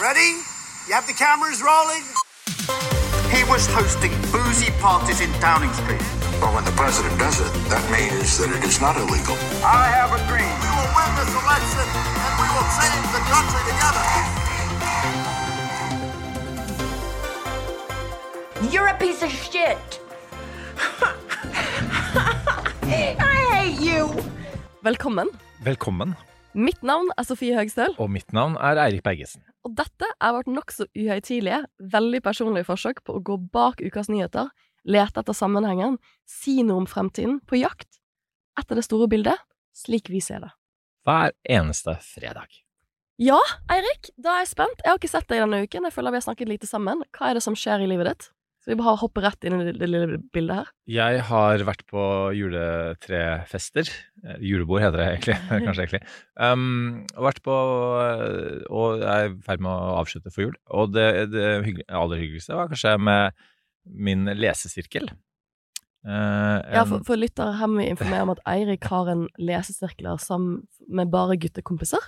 Ready? You have the cameras rolling? He was hosting boozy parties in Downing Street. Well, when the president does it, that means that it is not illegal. I have a dream. We will win this election and we will change the country together. You're a piece of shit. I hate you. Velkommen. Velkommen, Mitt navn er Sofie Høgstøl, og mitt navn er Eirik Bergesen. Og dette er vårt nokså uhøytidelige, veldig personlige forsøk på å gå bak ukas nyheter, lete etter sammenhengen, si noe om fremtiden, på jakt etter det store bildet, slik vi ser det. Hver eneste fredag. Ja, Eirik, da er jeg spent. Jeg har ikke sett deg denne uken. Jeg føler vi har snakket lite sammen. Hva er det som skjer i livet ditt? Så vi bare hopper rett inn i det, det lille bildet her. Jeg har vært på juletrefester. Eh, Julebord heter det egentlig, kanskje egentlig. Um, vært på eh, Og jeg er i ferd med å avslutte for jul. Og det, det hyggelig, aller hyggeligste var kanskje med min lesesirkel. Eh, Ja, for, for lyttere her må vi informere om at Eirik har en lesesirkler sammen med bare guttekompiser.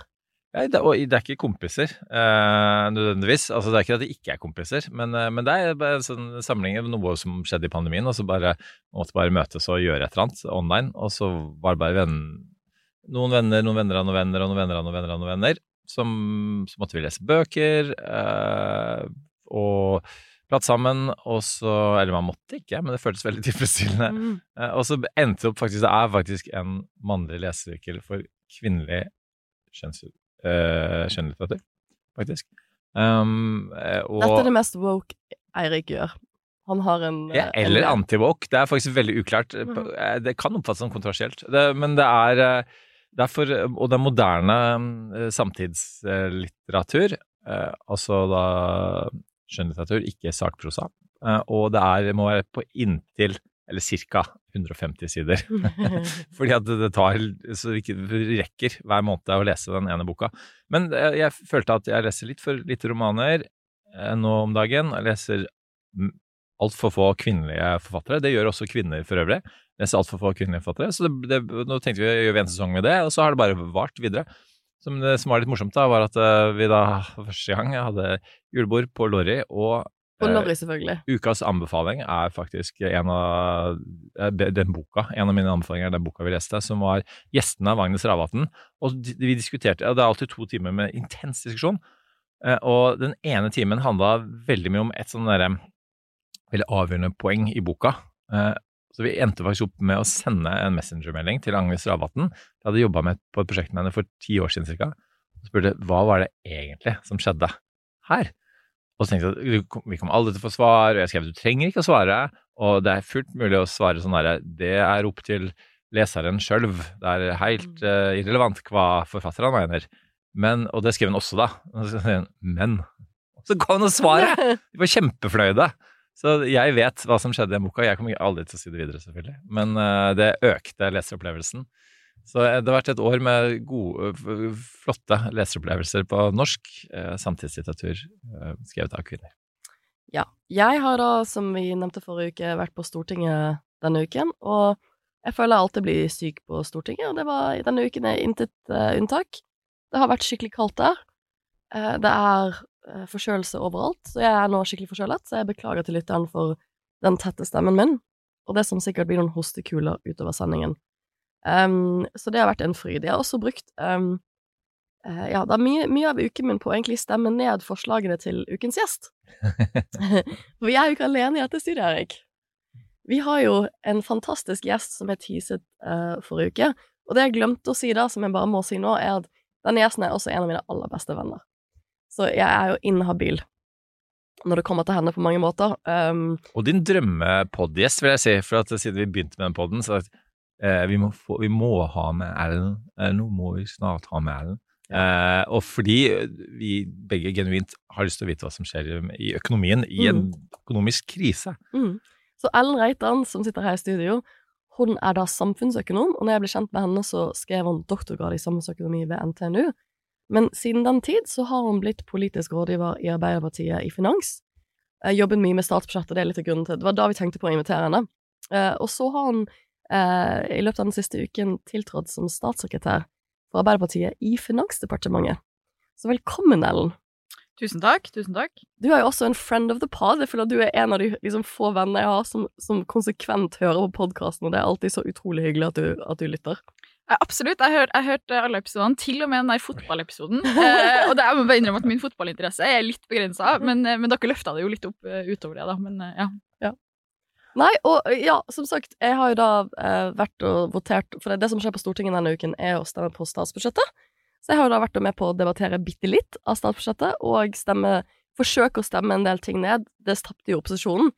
Det, og det er ikke kompiser, eh, nødvendigvis. Altså, det er ikke at det ikke er kompiser, men, eh, men det er en sånn samling av noe som skjedde i pandemien, og så bare måtte bare møtes og gjøre et eller annet online. Og så var det bare venn, noen venner, noen venner av noen venner og noen venner av noen venner av noen venner. Som, så måtte vi lese bøker eh, og prate sammen, og så Eller man måtte ikke, men det føltes veldig tilfredsstillende. Mm. Eh, Og så endte det opp faktisk Det er faktisk en mannlig lesesirkel for kvinnelig kjønns, eh, skjønnlitteratur, faktisk. Um, eh, og, Dette er det mest woke Eirik gjør. Han har en ja, eh, Eller anti-woke. Det er faktisk veldig uklart. Mhm. Det kan oppfattes som kontroversielt, det, men det er eh, det er for, Og er moderne samtidslitteratur, eh, altså da skjønnlitteratur, ikke sakprosa. Eh, Og det er, må være på inntil, eller ca. 150 sider. Fordi at det tar så det ikke rekker hver måned å lese den ene boka. Men eh, jeg følte at jeg leser litt for lite romaner eh, nå om dagen. Jeg leser altfor få kvinnelige forfattere. Det gjør også kvinner for øvrig. Leser altfor få kvinnelige forfattere. Så det, det, nå tenkte vi å gjøre en sesong med det, og så har det bare vart videre. Som det som var litt morsomt, da, var at eh, vi da for første gang hadde julebord på Lorry, og Og Norge, selvfølgelig. selvfølgelig. Ukas anbefaling er faktisk en av eh, den boka, en av mine anbefalinger er den boka vi leste, som var 'Gjestene av Agnes Ravatn'. Og vi diskuterte, og det er alltid to timer med intens diskusjon, Uh, og den ene timen handla veldig mye om et sånn derre veldig avgjørende poeng i boka. Uh, Så vi endte faktisk opp med å sende en messengermelding til Agnes Ravatn. Jeg hadde jobba på et prosjekt med henne for ti år siden cirka. Og spurte hva var det egentlig som skjedde her? Og så tenkte jeg at vi kommer aldri til å få svar, og jeg skrev du trenger ikke å svare, og det er fullt mulig å svare sånn derre det er opp til leseren sjøl. Det er helt uh, irrelevant hva forfatterne mener. Men, og det skrev hun også, da. Men så ga hun oss svaret! Vi var kjempefornøyde. Så jeg vet hva som skjedde i den boka. Jeg kommer aldri til å si det videre, selvfølgelig. Men uh, det økte leseropplevelsen. Så det har vært et år med gode, flotte leseropplevelser på norsk eh, samtidslitteratur eh, skrevet av kvinner. Ja. Jeg har da, som vi nevnte forrige uke, vært på Stortinget denne uken, og jeg føler jeg alltid blir syk på Stortinget, og det var denne uken er intet uh, unntak. Det har vært skikkelig kaldt der. Uh, det er uh, forkjølelse overalt, så jeg er nå skikkelig forkjølet, så jeg beklager til lytteren for den tette stemmen min, og det som sikkert blir noen hostekuler utover sendingen. Ehm, så det har vært en fryd. Jeg har også brukt um, uh, ja, er mye, mye av uken min på å egentlig stemme ned forslagene til ukens gjest. For vi er jo ikke alene i dette studiet, Erik. Vi har jo en fantastisk gjest som er teaset uh, forrige uke. Og det jeg glemte å si da, som jeg bare må si nå, er at denne gjesten er også en av mine aller beste venner. Så jeg er jo inhabil når det kommer til henne på mange måter. Um, Og din drømmepodgjest, vil jeg si, for at siden vi begynte med den podden, så eh, vi, må få, vi må ha med Erlend. Eh, nå må vi snart ha med Erlend. Eh, og fordi vi begge genuint har lyst til å vite hva som skjer i- økonomien i en økonomisk krise. Mm. Så Ellen Reitan, som sitter her i studio, hun er da samfunnsøkonom, og når jeg ble kjent med henne, så skrev hun doktorgrad i samfunnsøkonomi ved NTNU. Men siden den tid så har hun blitt politisk rådgiver i Arbeiderpartiet i finans. Eh, jobbet mye med statsbudsjettet, det er litt av grunnen til Det var da vi tenkte på å invitere henne. Eh, og så har hun eh, i løpet av den siste uken tiltrådt som statssekretær for Arbeiderpartiet i Finansdepartementet. Så velkommen, Ellen. Tusen takk. Tusen takk. Du er jo også en friend of the pod. Jeg føler at du er en av de liksom, få venner jeg har som, som konsekvent hører på podkasten, og det er alltid så utrolig hyggelig at du, at du lytter. Ja, absolutt. Jeg har hørt alle episodene, til og med den der fotballepisoden. eh, og det, jeg må bare innrømme at min fotballinteresse er litt begrensa, men, eh, men, dere løfta det jo litt opp uh, utover det, da. Men ja. Nei, og ja, som sagt, jeg har jo da eh, vært og votert For det, som skjer på Stortinget denne uken, er å stemme på statsbudsjettet. Så jeg har jo da vært med på å debattere bitte litt av statsbudsjettet, og stemme, forsøke å stemme en del ting ned. Det tapte jo opposisjonen.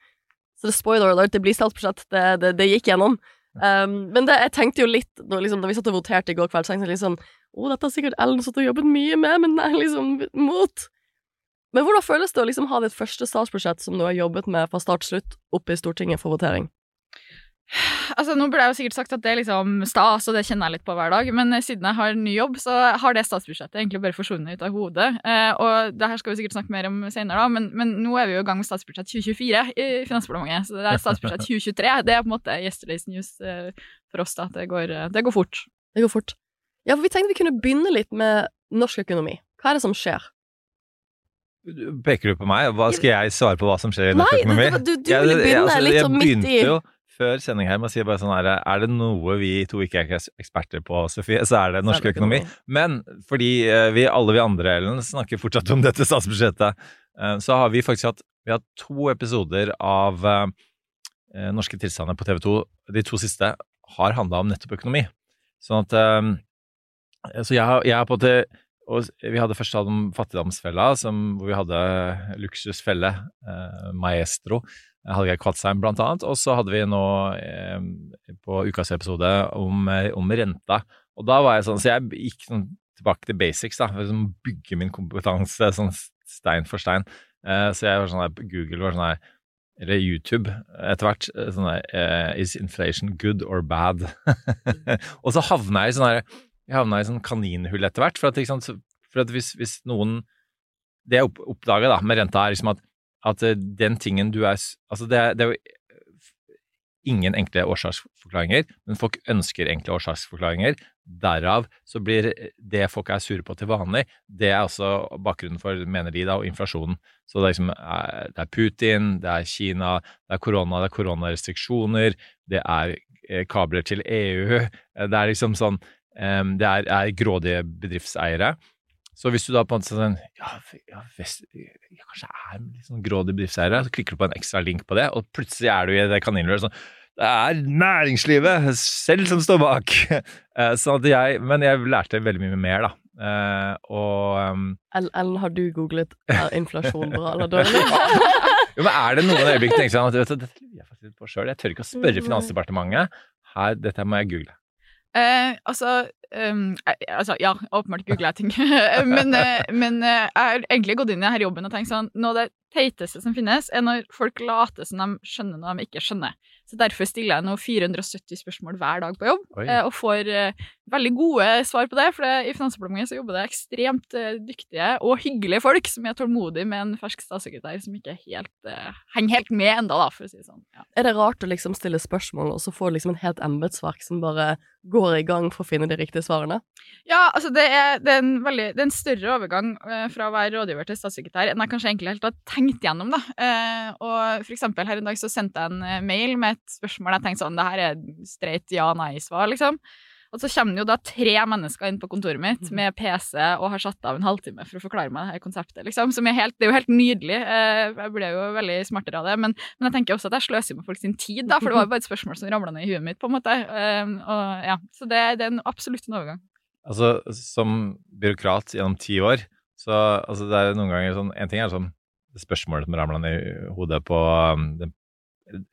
Så det spoiler alert, det blir statsbudsjett. Det, det, det gikk gjennom. Um, men det, jeg tenkte jo litt når, liksom, da vi satt og voterte i går kveld, så tenkte jeg liksom Å, dette har sikkert Ellen satt og jobbet mye med, men er liksom mot. Men hvordan føles det å liksom ha ditt første statsbudsjett som du har jobbet med fra start slutt, oppe i Stortinget for votering? Altså, Nå burde jeg jo sikkert sagt at det er liksom stas, og det kjenner jeg litt på hver dag, men siden jeg har ny jobb, så har det statsbudsjettet egentlig bare forsvunnet ut av hodet. Eh, og det her skal vi sikkert snakke mer om senere, da, men, men, nå er vi jo i gang med statsbudsjett 2024 i Finansdepartementet. Så det er statsbudsjett 2023. Det er på en måte yesterday's news eh, for oss, da. Det går, eh, det går fort. Det går fort. Ja, for vi tenkte vi kunne begynne litt med norsk økonomi. Hva er det som skjer? Peker du på meg? Hva Skal jeg svare på hva som skjer i norsk økonomi? Nei, du, du ville begynne altså, sånn midt i jo før sending her med å si bare sånn her Er det noe vi to ikke er eksperter på, Sofie, så er det norsk økonomi. Men fordi eh, vi alle vi andre Ellen, snakker fortsatt om dette statsbudsjettet, eh, så har vi faktisk hatt vi har to episoder av eh, Norske tilstander på TV 2. De to siste har handla om nettopp økonomi. Sånn at Så jeg har, jeg har på en måte og vi hadde først hatt om fattigdomsfella, som, hvor vi hadde luksusfelle, eh, maestro, Hallgeir Kvadsheim blant annet. Og så hadde vi nå eh, på ukas episode om, om, renta. Og da var jeg sånn, så jeg gikk sånn tilbake til basics, da, for å liksom bygge min kompetanse sånn stein for stein. Eh, så jeg var sånn der, Google var sånn der eller YouTube etter hvert. sånn der, Is inflation good or bad? og så havna jeg i sånn der jeg havna i sånn kaninhull etter hvert. For at, for at hvis, hvis, noen Det jeg oppdaga med renta, er liksom at, at, eh, den tingen du er Altså, det, det er jo ingen enkle årsaksforklaringer, men folk ønsker enkle årsaksforklaringer. Derav så blir det folk er sure på til vanlig, det er også bakgrunnen for, mener de, da, og inflasjonen. Så det er, liksom, eh, det er Putin, det er Kina, det er korona, det er koronarestriksjoner, det er eh, kabler til EU. Det er liksom sånn um, det er, er, grådige bedriftseiere. Så hvis du da på en måte sånn ja, ja, ja kanskje er litt sånn grådige bedriftseiere, så klikker du på en ekstra link på det, og plutselig er du i det kaninrøret sånn det er næringslivet selv som står bak! sånn jeg, men jeg lærte veldig mye mer, da. Uh, og um, Ellen, har du googlet er inflasjon bra eller dårlig? jo, men er det noen øyeblikk tenker sånn at vet du, dette lurer jeg faktisk på sjøl. Jeg tør ikke å spørre Finansdepartementet. Her, dette må jeg google. Eh, altså, um, altså Ja, åpenbart googler jeg ting. men, eh, men eh, jeg har egentlig gått inn i denne jobben og tenkt sånn Noe av det teiteste som finnes, er når folk later som de skjønner noe de ikke skjønner. Så Derfor stiller jeg nå 470 spørsmål hver dag på jobb, eh, og får veldig gode svar på det. For det, i Finansdepartementet så jobber det ekstremt dyktige og hyggelige folk som er tålmodige med en fersk statssekretær som ikke helt, henger helt med enda, da, for å si det sånn. Ja. Er det rart å liksom stille spørsmål, og så få liksom en helt embetsverk som bare går i gang for å finne de riktige svarene? Ja, altså det er, det er, en, veldig, det er en større overgang fra å være rådgiver til statssekretær enn jeg kanskje egentlig helt har tenkt gjennom, da. og for eksempel her en dag så sendte jeg en mail med et spørsmål jeg tenkte sånn Det her er streit ja-nei-svar, liksom. Og så kommer det jo da tre mennesker inn på kontoret mitt mhm. med PC og har satt av en halvtime for å forklare meg det her konseptet, liksom. Som er helt, det er jo helt nydelig. Eh, jeg ble jo veldig smartere av det. Men, men jeg tenker også at jeg sløser med folk sin tid, da, for det var jo bare et spørsmål som ramla ned i huet mitt, på en måte. Eh, og, ja, så det, det er en absolutt en overgang. Altså, som byråkrat gjennom ti år, så altså, det er noen ganger sånn En ting er sånn spørsmålet som ramla ned i hodet på um,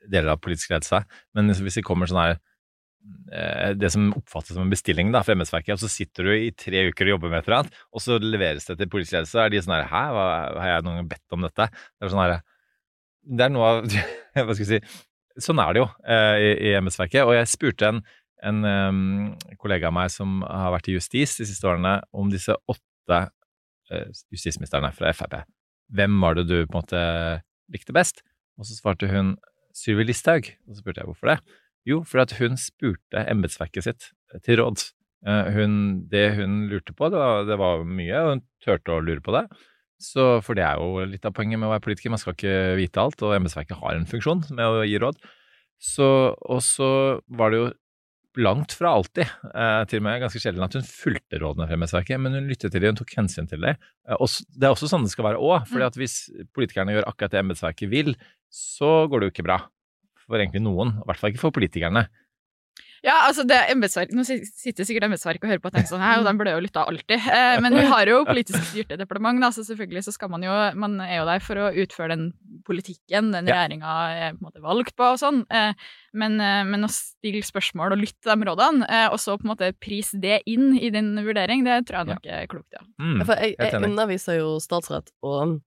deler av politisk ledelse. Men hvis det kommer sånn her det som oppfattes som en bestilling da, for embetsverket, og så sitter du i tre uker og jobber med et eller annet, og så leveres det til politiledelse, er de sånn her Hæ, hva, har jeg noen gang bedt om dette? Det er sånn her Det er noe av Hva skal jeg si Sånn er det jo eh, i, i embetsverket. Og jeg spurte en, en um, kollega av meg som har vært i justis de siste årene, om disse åtte uh, justisministrene fra Frp. Hvem var det du på en måte likte best? Og så svarte hun Sylvi Listhaug. Og så spurte jeg hvorfor det. Jo, for at hun spurte embetsverket sitt til råds. Eh, hun, det hun lurte på, det var, det var, mye, og hun turte å lure på det. Så, for det er jo litt av poenget med å være politiker, man skal ikke vite alt, og embetsverket har en funksjon med å gi råd. Så, og så var det jo langt fra alltid, eh, til og med ganske sjelden, at hun fulgte rådene fra embetsverket, men hun lyttet til dem, hun tok hensyn til dem. Eh, det er også sånn det skal være òg, for hvis politikerne gjør akkurat det embetsverket vil, så går det jo ikke bra. For egentlig noen, i hvert fall ikke for politikerne. Ja, altså det embetsverk, Nå sitter sikkert embetsverket og hører på og tenker sånn her, og de burde jo lytta alltid. Eh, men vi har jo politisk styrte departement, da, så selvfølgelig så skal man jo Man er jo der for å utføre den politikken den Ja. regjeringa er på en måte valgt på og sånn. Eh, men, eh, men å stille spørsmål og lytte til de rådene, eh, og så på en måte prise det inn i din vurdering, det tror jeg nok er klokt, ja. Mm, For jeg, jeg underviser jo statsrett, og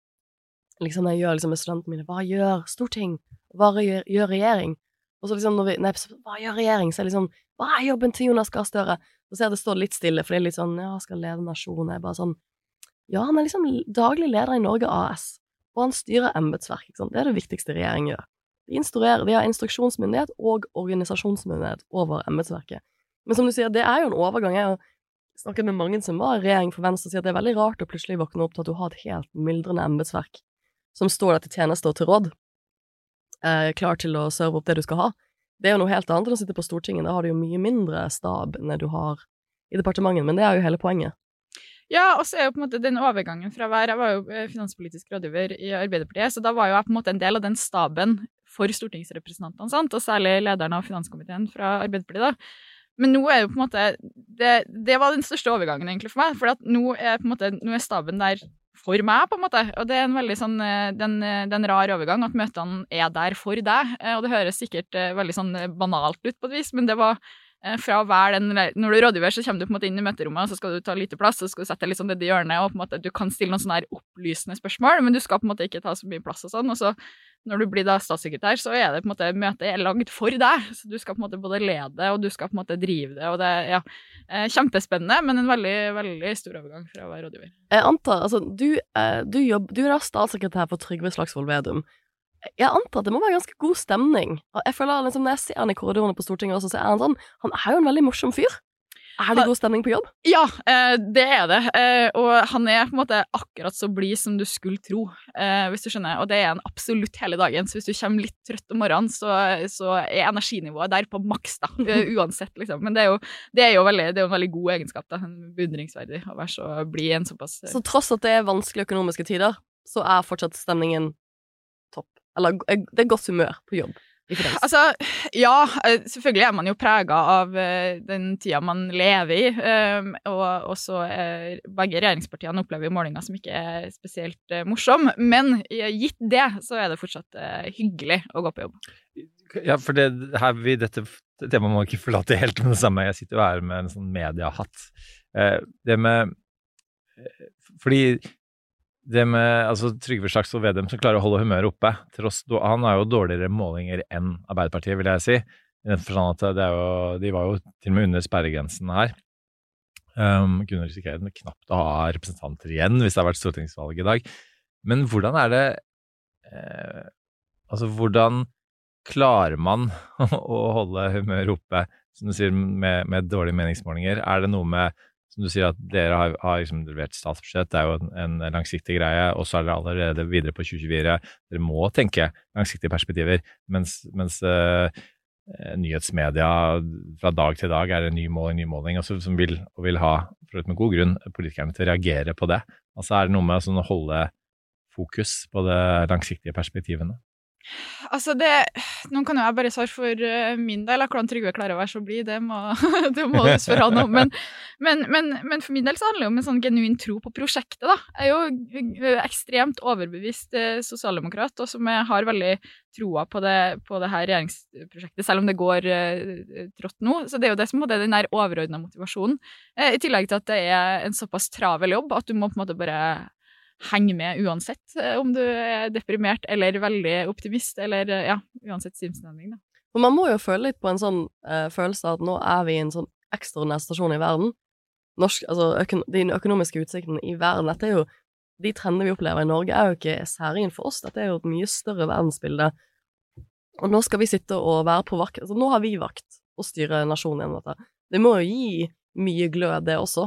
liksom jeg gjør liksom med studentene mine Hva gjør storting? Hva gjør, gjør regjering? Og så liksom når vi Nei, hva gjør regjering? Så er det liksom Hva er jobben til Jonas Gahr Støre? Så ser jeg det står litt stille, for det er litt sånn Ja, skal lede nasjonen. Jeg er bare sånn Ja, han er liksom daglig leder i Norge AS, og han styrer embetsverk, ikke sant. Det er det viktigste regjeringen gjør. De instruerer, de har instruksjonsmyndighet og organisasjonsmyndighet over embetsverket. Men som du sier, det er jo en overgang. Jeg har snakket med mange som var i regjering for Venstre, og sier at det er veldig rart å plutselig våkne opp til at du har et helt myldrende embetsverk som står der til tjeneste og til råd, eh, klar til å serve opp det du skal ha. Det er jo noe helt annet enn å sitte på Stortinget. Da har du jo mye mindre stab enn det du har i departementet, men det er jo hele poenget. Ja, og så er jo på en måte den overgangen fra være Jeg var jo eh, finanspolitisk rådgiver i Arbeiderpartiet, så da var jo jeg på en måte en del av den staben for stortingsrepresentantene, sant? og særlig lederen av finanskomiteen fra Arbeiderpartiet. da. Men nå er jo på en måte Det, det var den største overgangen egentlig for meg, for nå nå er staben der for meg, på en måte. Og det er en veldig sånn eh, den, eh, den rar overgang at møtene er der for deg. Eh, Og det høres sikkert veldig sånn banalt ut på et vis, men det var fra hver den Når du er rådgiver, så kommer du på en måte inn i møterommet, og så skal du ta lite plass, så skal du sette deg litt sånn nedi hjørnet, og på en måte du kan stille noen sånne her opplysende spørsmål, men du skal på en måte ikke ta så mye plass og sånn. Og så når du blir da statssekretær, så er det på en måte møtet er lagd for deg. Så du skal på en måte både lede, og du skal på en måte drive det, og det er ja, eh, kjempespennende, men en veldig, veldig stor overgang fra å være rådgiver. Jeg antar, altså, du, eh, du, jobb, du er statssekretær for Trygve Slagsvold Vedum. Jeg antar at det må være ganske god stemning. Jeg føler liksom, Når jeg ser han i korridorene på Stortinget også, så er han sånn Han er jo en veldig morsom fyr. Er det god stemning på jobb? Ja, eh, det er det. Eh, og han er på en måte akkurat så blid som du skulle tro, eh, hvis du skjønner. Og det er han absolutt hele dagen. Så hvis du kommer litt trøtt om morgenen, så, så er energinivået der på maks, da. Uansett, liksom. Men det er jo, det er jo veldig, det er jo en veldig god egenskap, da. Beundringsverdig å være så blid en såpass Så tross at det er vanskelige økonomiske tider, så er fortsatt stemningen. Eller det er godt humør på jobb. Altså, ja, eh, selvfølgelig er man jo prega av eh, den tida man lever i. eh, Og, og så eh, Begge regjeringspartiene opplever jo målinger som ikke er spesielt eh, morsom, men gitt det, så er det fortsatt hyggelig å gå på jobb. Ja, for det her vi, dette temaet må ikke forlate helt med det samme. Jeg sitter jo her med en sånn mediehatt. Eh, det med Fordi det med altså, Trygve Slagsvold Vedum som klarer å holde humøret oppe tross, Han har jo dårligere målinger enn Arbeiderpartiet, vil jeg si. I den forstand at jo, de var jo til og med under sperregrensen her. Um, kunne risikere knapt å ha representanter igjen hvis det har vært stortingsvalg i dag. Men hvordan er det eh, Altså, hvordan klarer man å holde humøret oppe, som du sier, med, med dårlige meningsmålinger? Er det noe med som du sier at dere har, har liksom levert statsbudsjett, det er jo en, en langsiktig greie, og så er dere allerede videre på 2024. Dere må tenke langsiktige perspektiver, mens, mens uh, nyhetsmedia fra dag til dag er en ny måling, ny måling, og som vil, og vil ha, for med god grunn, politikerne til å reagere på det. Altså er det noe med sånn, å holde fokus på de langsiktige perspektivene? Altså, det Nå kan jo jeg bare svare for eh, min del. Hvordan Trygve klarer å være så blid, det må, det må du spørre han om. Men, men, men, men for min del så handler det om en sånn genuin tro på prosjektet, da. Jeg er jo ekstremt overbevist eh, sosialdemokrat, og som har veldig troa på det, på det her regjeringsprosjektet, selv om det går eh, trått nå. Så det er jo det som er den der overordna motivasjonen. I tillegg til at det er en såpass travel jobb at du må på en måte bare henge med uansett, eh, om du er deprimert eller veldig optimist, eller eh, ja, uansett sinnsstemning, da. For man må jo føle litt på en sånn uh, følelse av at nå er vi i en sånn ekstraordinær stasjon i verden. Norsk, altså økon De økonomiske utsiktene i verden, dette er jo De trendene vi opplever i Norge, er jo ikke særingen for oss. Dette er jo et mye større verdensbilde. Og nå skal vi sitte og være på vakt. Altså, nå har vi vakt å styre nasjonen gjennom dette. Det må jo gi mye glød, det også.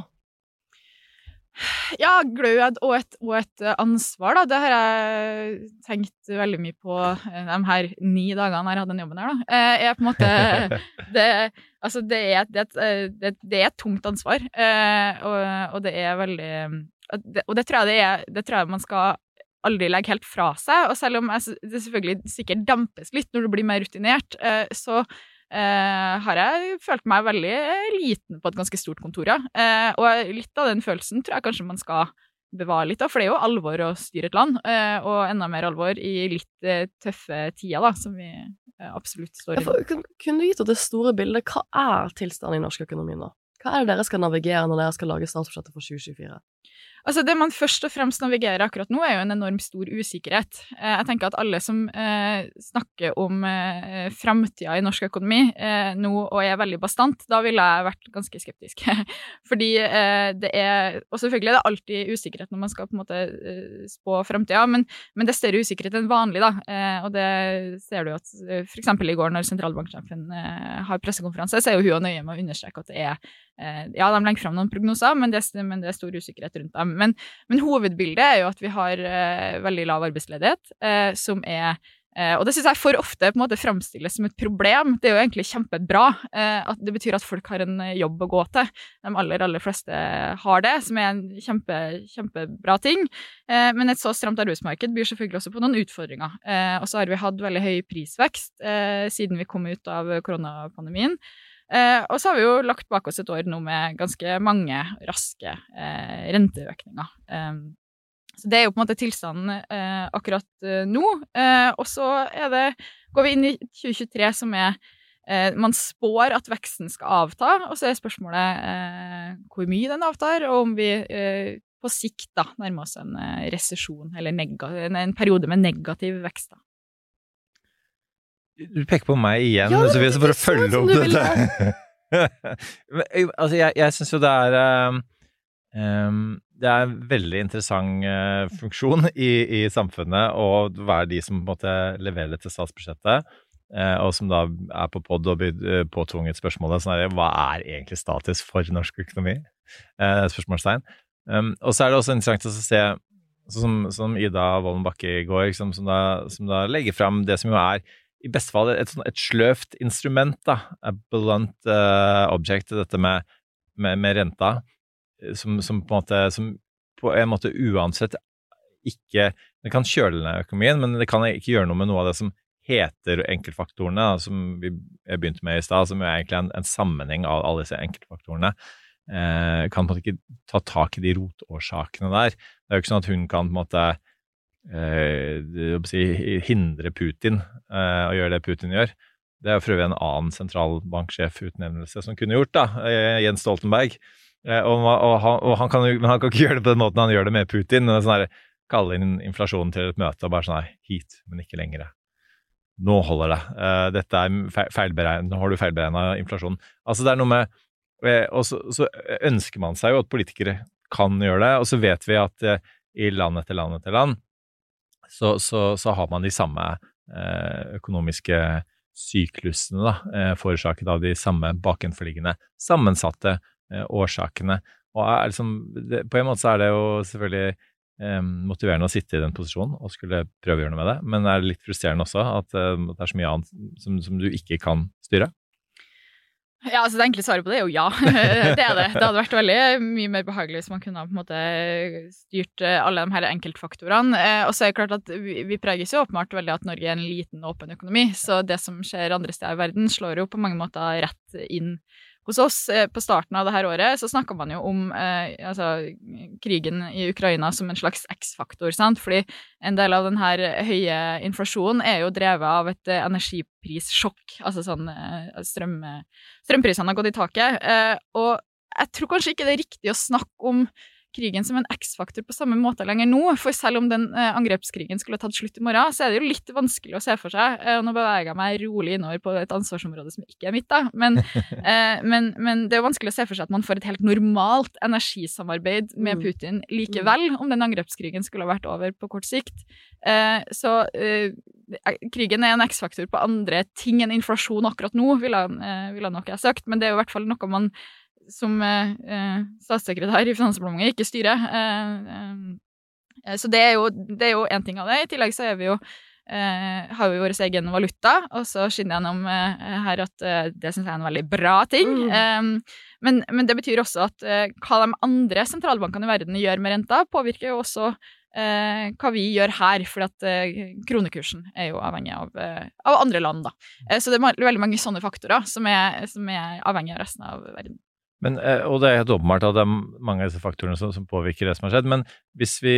Ja, glød og et, og et eh, ansvar, da. Det har jeg tenkt veldig mye på eh, de her ni dagene jeg har hatt den jobben her, da. Eh, er på en måte det, Altså, det er, det, et, det, det er et tungt ansvar, og, og det er veldig og det, tror jeg det er Det tror jeg man skal aldri legge helt fra seg. Og selv om jeg, det selvfølgelig sikkert dempes litt når du blir mer rutinert, så eh, har jeg følt meg veldig liten på et ganske stort kontor, ja. Eh, og litt av den følelsen tror jeg kanskje man skal bevare litt av, for det er jo alvor å styre et land, eh, og enda mer alvor i litt eh, tøffe tider, da, som vi eh, absolutt står Ja, i. for, kunne du gitt oss det store bildet? Hva er tilstanden i norsk økonomi nå? Hva er det dere skal navigere når dere skal lage statsbudsjettet for 2024? Altså Det man først og fremst navigerer akkurat nå, er jo en enormt stor usikkerhet. Eh, Jeg tenker at alle som eh, snakker om eh, framtida i norsk økonomi eh, nå og er veldig bastant, da ville jeg vært ganske skeptisk. Fordi det er Og selvfølgelig er det alltid usikkerhet når man skal på en måte spå framtida, men, men det er større usikkerhet enn vanlig, da. Og det ser du jo at f.eks. i går, når sentralbanksjefen har pressekonferanse, så er jo hun nøye med å understreke at det er Ja, de legger fram noen prognoser, men det, men det er stor usikkerhet rundt dem. Men, men hovedbildet er jo at vi har eh, veldig lav arbeidsledighet, eh, som er eh, og det syns jeg for ofte på en måte framstilles som et problem. Det er jo egentlig kjempebra. eh, at Det betyr at folk har en eh, jobb å gå til. De aller, aller fleste har det, som er en kjempe, kjempebra ting. Eh, men et så stramt arbeidsmarked byr selvfølgelig også på noen utfordringer. Og så har vi hatt veldig høy prisvekst siden vi kom ut av koronapandemien. Eh, og så har vi jo lagt bak oss et år nå med ganske mange raske eh, renteøkninger. Eh, så det er jo på en måte tilstanden eh, akkurat eh, nå. Eh, og så går vi inn i 2023 som er Man spår at veksten skal avta, og så er spørsmålet hvor mye den avtar, og om vi på sikt da nærmer oss en resesjon, eller en periode med negativ vekst. da. Du peker på meg igjen, Ja, Sofie, for å følge opp dette. Eh, altså, jeg, jeg syns jo det er um, Det er en veldig interessant uh, funksjon i, i samfunnet å være de som på en måte leverer det til statsbudsjettet, uh, og som da er på pod og blir uh, påtvunget spørsmålet sånn her, hva er egentlig status for norsk økonomi? Uh, spørsmålstegn. Um, og så er det også interessant å se som, som Ida Wolden Bakke i går, liksom, som, da, som da legger fram det som jo er i beste fall et, sånn- et sløvt instrument, da. A blunt uh, object, dette med, med, med renta, eh, som, som på måte som på en måte uansett ikke Det kan kjøle ned økonomien, men det kan ikke gjøre noe med noe av det som heter enkeltfaktorene, som vi begynte med i stad, som jo egentlig en, en sammenheng av alle disse enkeltfaktorene. Eh, kan på en måte ikke ta tak i de rotårsakene der. Det er jo ikke sånn at hun kan på en måte hindre Putin eh, å gjøre det Putin gjør. Det er for øvrig en annen sentralbanksjefutnevnelse som kunne gjort, da, eh, Jens Stoltenberg. Eh, og, og, han, og han, kan, han kan ikke gjøre det på den måten han gjør det med Putin. og Sånn kalle inn inflasjonen til et møte og bare sånn her, hit, men ikke lenger. Nå holder det. Eh, dette er fe- feilberegnet, nå har du feilberegna inflasjonen. Altså det er noe med eh, Og så, så ønsker man seg jo at politikere kan gjøre det, og så vet vi at eh, i land etter land etter land så, så, så har man de samme eh, økonomiske syklusene, da, eh, forårsaket av de samme bakenforliggende sammensatte eh, årsakene. Og er liksom, det, på en måte så er det jo selvfølgelig motiverende å sitte i den posisjonen og skulle prøve å gjøre noe med det, men det er litt frustrerende også at det er så mye annet som, som du ikke kan styre. Ja, altså Det enkle svaret på det er jo ja. det er det. Det hadde vært veldig mye mer behagelig hvis man kunne på en måte styrt eh, alle de her enkeltfaktorene. Eh, og så er det klart at vi, preges jo åpenbart veldig at Norge er en liten, åpen økonomi. Så det som skjer andre steder i verden, slår jo på mange måter rett inn hos oss. Eh, på starten av det her året så snakka man jo om eh, altså, krigen i Ukraina som en slags X-faktor. sant? Fordi en del av den her høye inflasjonen er jo drevet av et eh, energiprissjokk. Altså sånn eh, strøm, strømprisene har gått i taket. Eh, og jeg tror kanskje ikke det er riktig å snakke om krigen som en X-faktor på samme måte lenger nå. For selv om den eh, angrepskrigen skulle tatt slutt i morgen, så er det jo litt vanskelig å se for seg. Eh, og nå beveger jeg meg rolig innover på et ansvarsområde som ikke er mitt, da. Men, eh, men, men det er jo vanskelig å se for seg at man får et helt normalt energisamarbeid med Mm. Putin likevel, om den angrepskrigen skulle ha vært over på kort sikt. Eh, så eh, krigen er en X-faktor på andre ting enn inflasjon akkurat nå, ville, ville nok jeg sagt. Men det er jo i hvert fall noe man som eh, eh, statssekretær i Finansdepartementet, ikke styre. Eh, eh, så det er jo det jo én ting av det. I tillegg så er vi jo Uh, har vi vår egen valuta, og så skinner jeg gjennom uh, her at uh, det syns jeg er en veldig bra ting. Mm. Eh, men, men det betyr også at hva de andre sentralbankene i verden gjør med renta, påvirker jo også hva vi gjør her, for at kronekursen er jo avhengig av, av andre land, da. Så det er veldig mange sånne faktorer som er, som er avhengig av resten av verden. Men, eh, og det er helt åpenbart at det er mange av disse faktorene som, som påvirker det som har skjedd. Men hvis vi,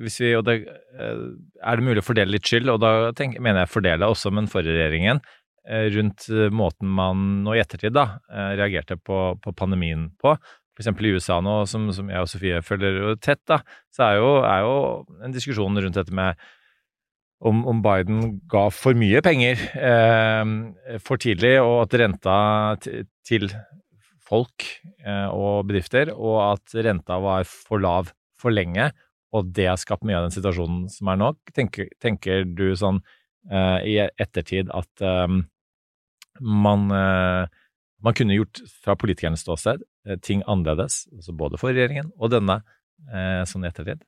hvis vi og det, eh, er det mulig å fordele litt skyld, og da tenk, mener jeg fordele også med den forrige regjeringen, eh, rundt måten man nå i ettertid da, reagerte på, på pandemien på. Eksempel i USA nå, som, som jeg og Sofie følger jo tett, da, så er jo, er jo en diskusjon rundt dette med om, om Biden ga for mye penger eh, for tidlig, og at renta til folk eh, og bedrifter, og at renta var for lav for lenge, og det har skapt mye av den situasjonen som er nå. Tenker, tenker du sånn eh, i ettertid at eh, man, man kunne gjort fra politikernes ståsted ting annerledes, altså både for regjeringen og denne, sånn i ettertid?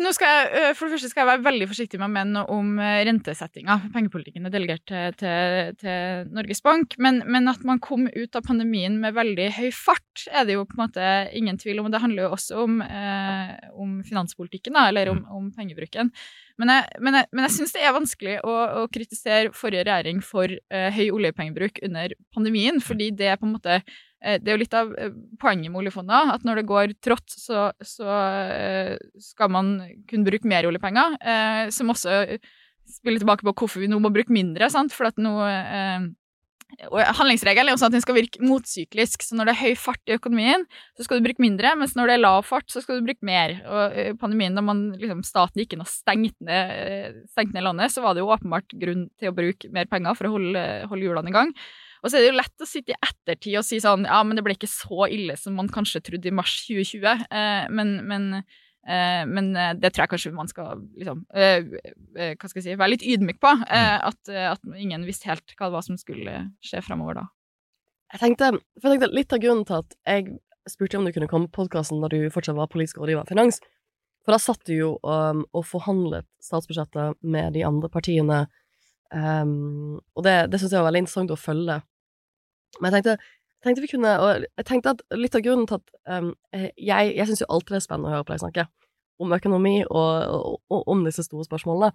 Nå skal jeg, For det første skal jeg være veldig forsiktig med noe om rentesettinga. Pengepolitikken er delegert til, til, til Norges Bank. Men, men at man kom ut av pandemien med veldig høy fart, er det jo på en måte ingen tvil om. og Det handler jo også om, eh, om finanspolitikken, da, eller om, om pengebruken. Men jeg, men jeg, men jeg syns det er vanskelig å, å kritisere forrige regjering for eh, høy oljepengebruk under pandemien, fordi det er på en måte det er jo litt av eh, poenget med oljefondet, at når det går trått, så, så eh, skal man kunne bruke mer oljepenger, eh, som også spiller tilbake på hvorfor vi nå må bruke mindre, sant? for at nå eh, Handlingsregelen er jo sånn at den skal virke motsyklisk, så når det er høy fart i økonomien, så skal du bruke mindre, mens når det er lav fart, så skal du bruke mer. Og pandemien, da man, liksom, staten gikk inn og stengte ned, stengt ned landet, så var det jo åpenbart grunn til å bruke mer penger for å holde, holde hjulene i gang. Og så er det jo lett å sitte i ettertid og si sånn ja, men det ble ikke så ille som man kanskje trodde i mars 2020. Eh, men, men, eh, men eh, det tror jeg kanskje man skal liksom Hva skal jeg si være litt ydmyk på. Eh, at, at ingen visste helt hva det var som skulle skje fremover da. Jeg tenkte, for jeg tenkte Litt av grunnen til at jeg spurte om du kunne komme på podkasten da du fortsatt var politisk rådgiver i Finans, for da satt du jo um, og forhandlet statsbudsjettet med de andre partiene, um, og det, det syns jeg var veldig interessant å følge. Men jeg tenkte, tenkte vi kunne Og jeg tenkte at litt av grunnen til at um, Jeg, jeg syns jo alltid det er spennende å høre på deg snakke om økonomi og, og, og om disse store spørsmålene.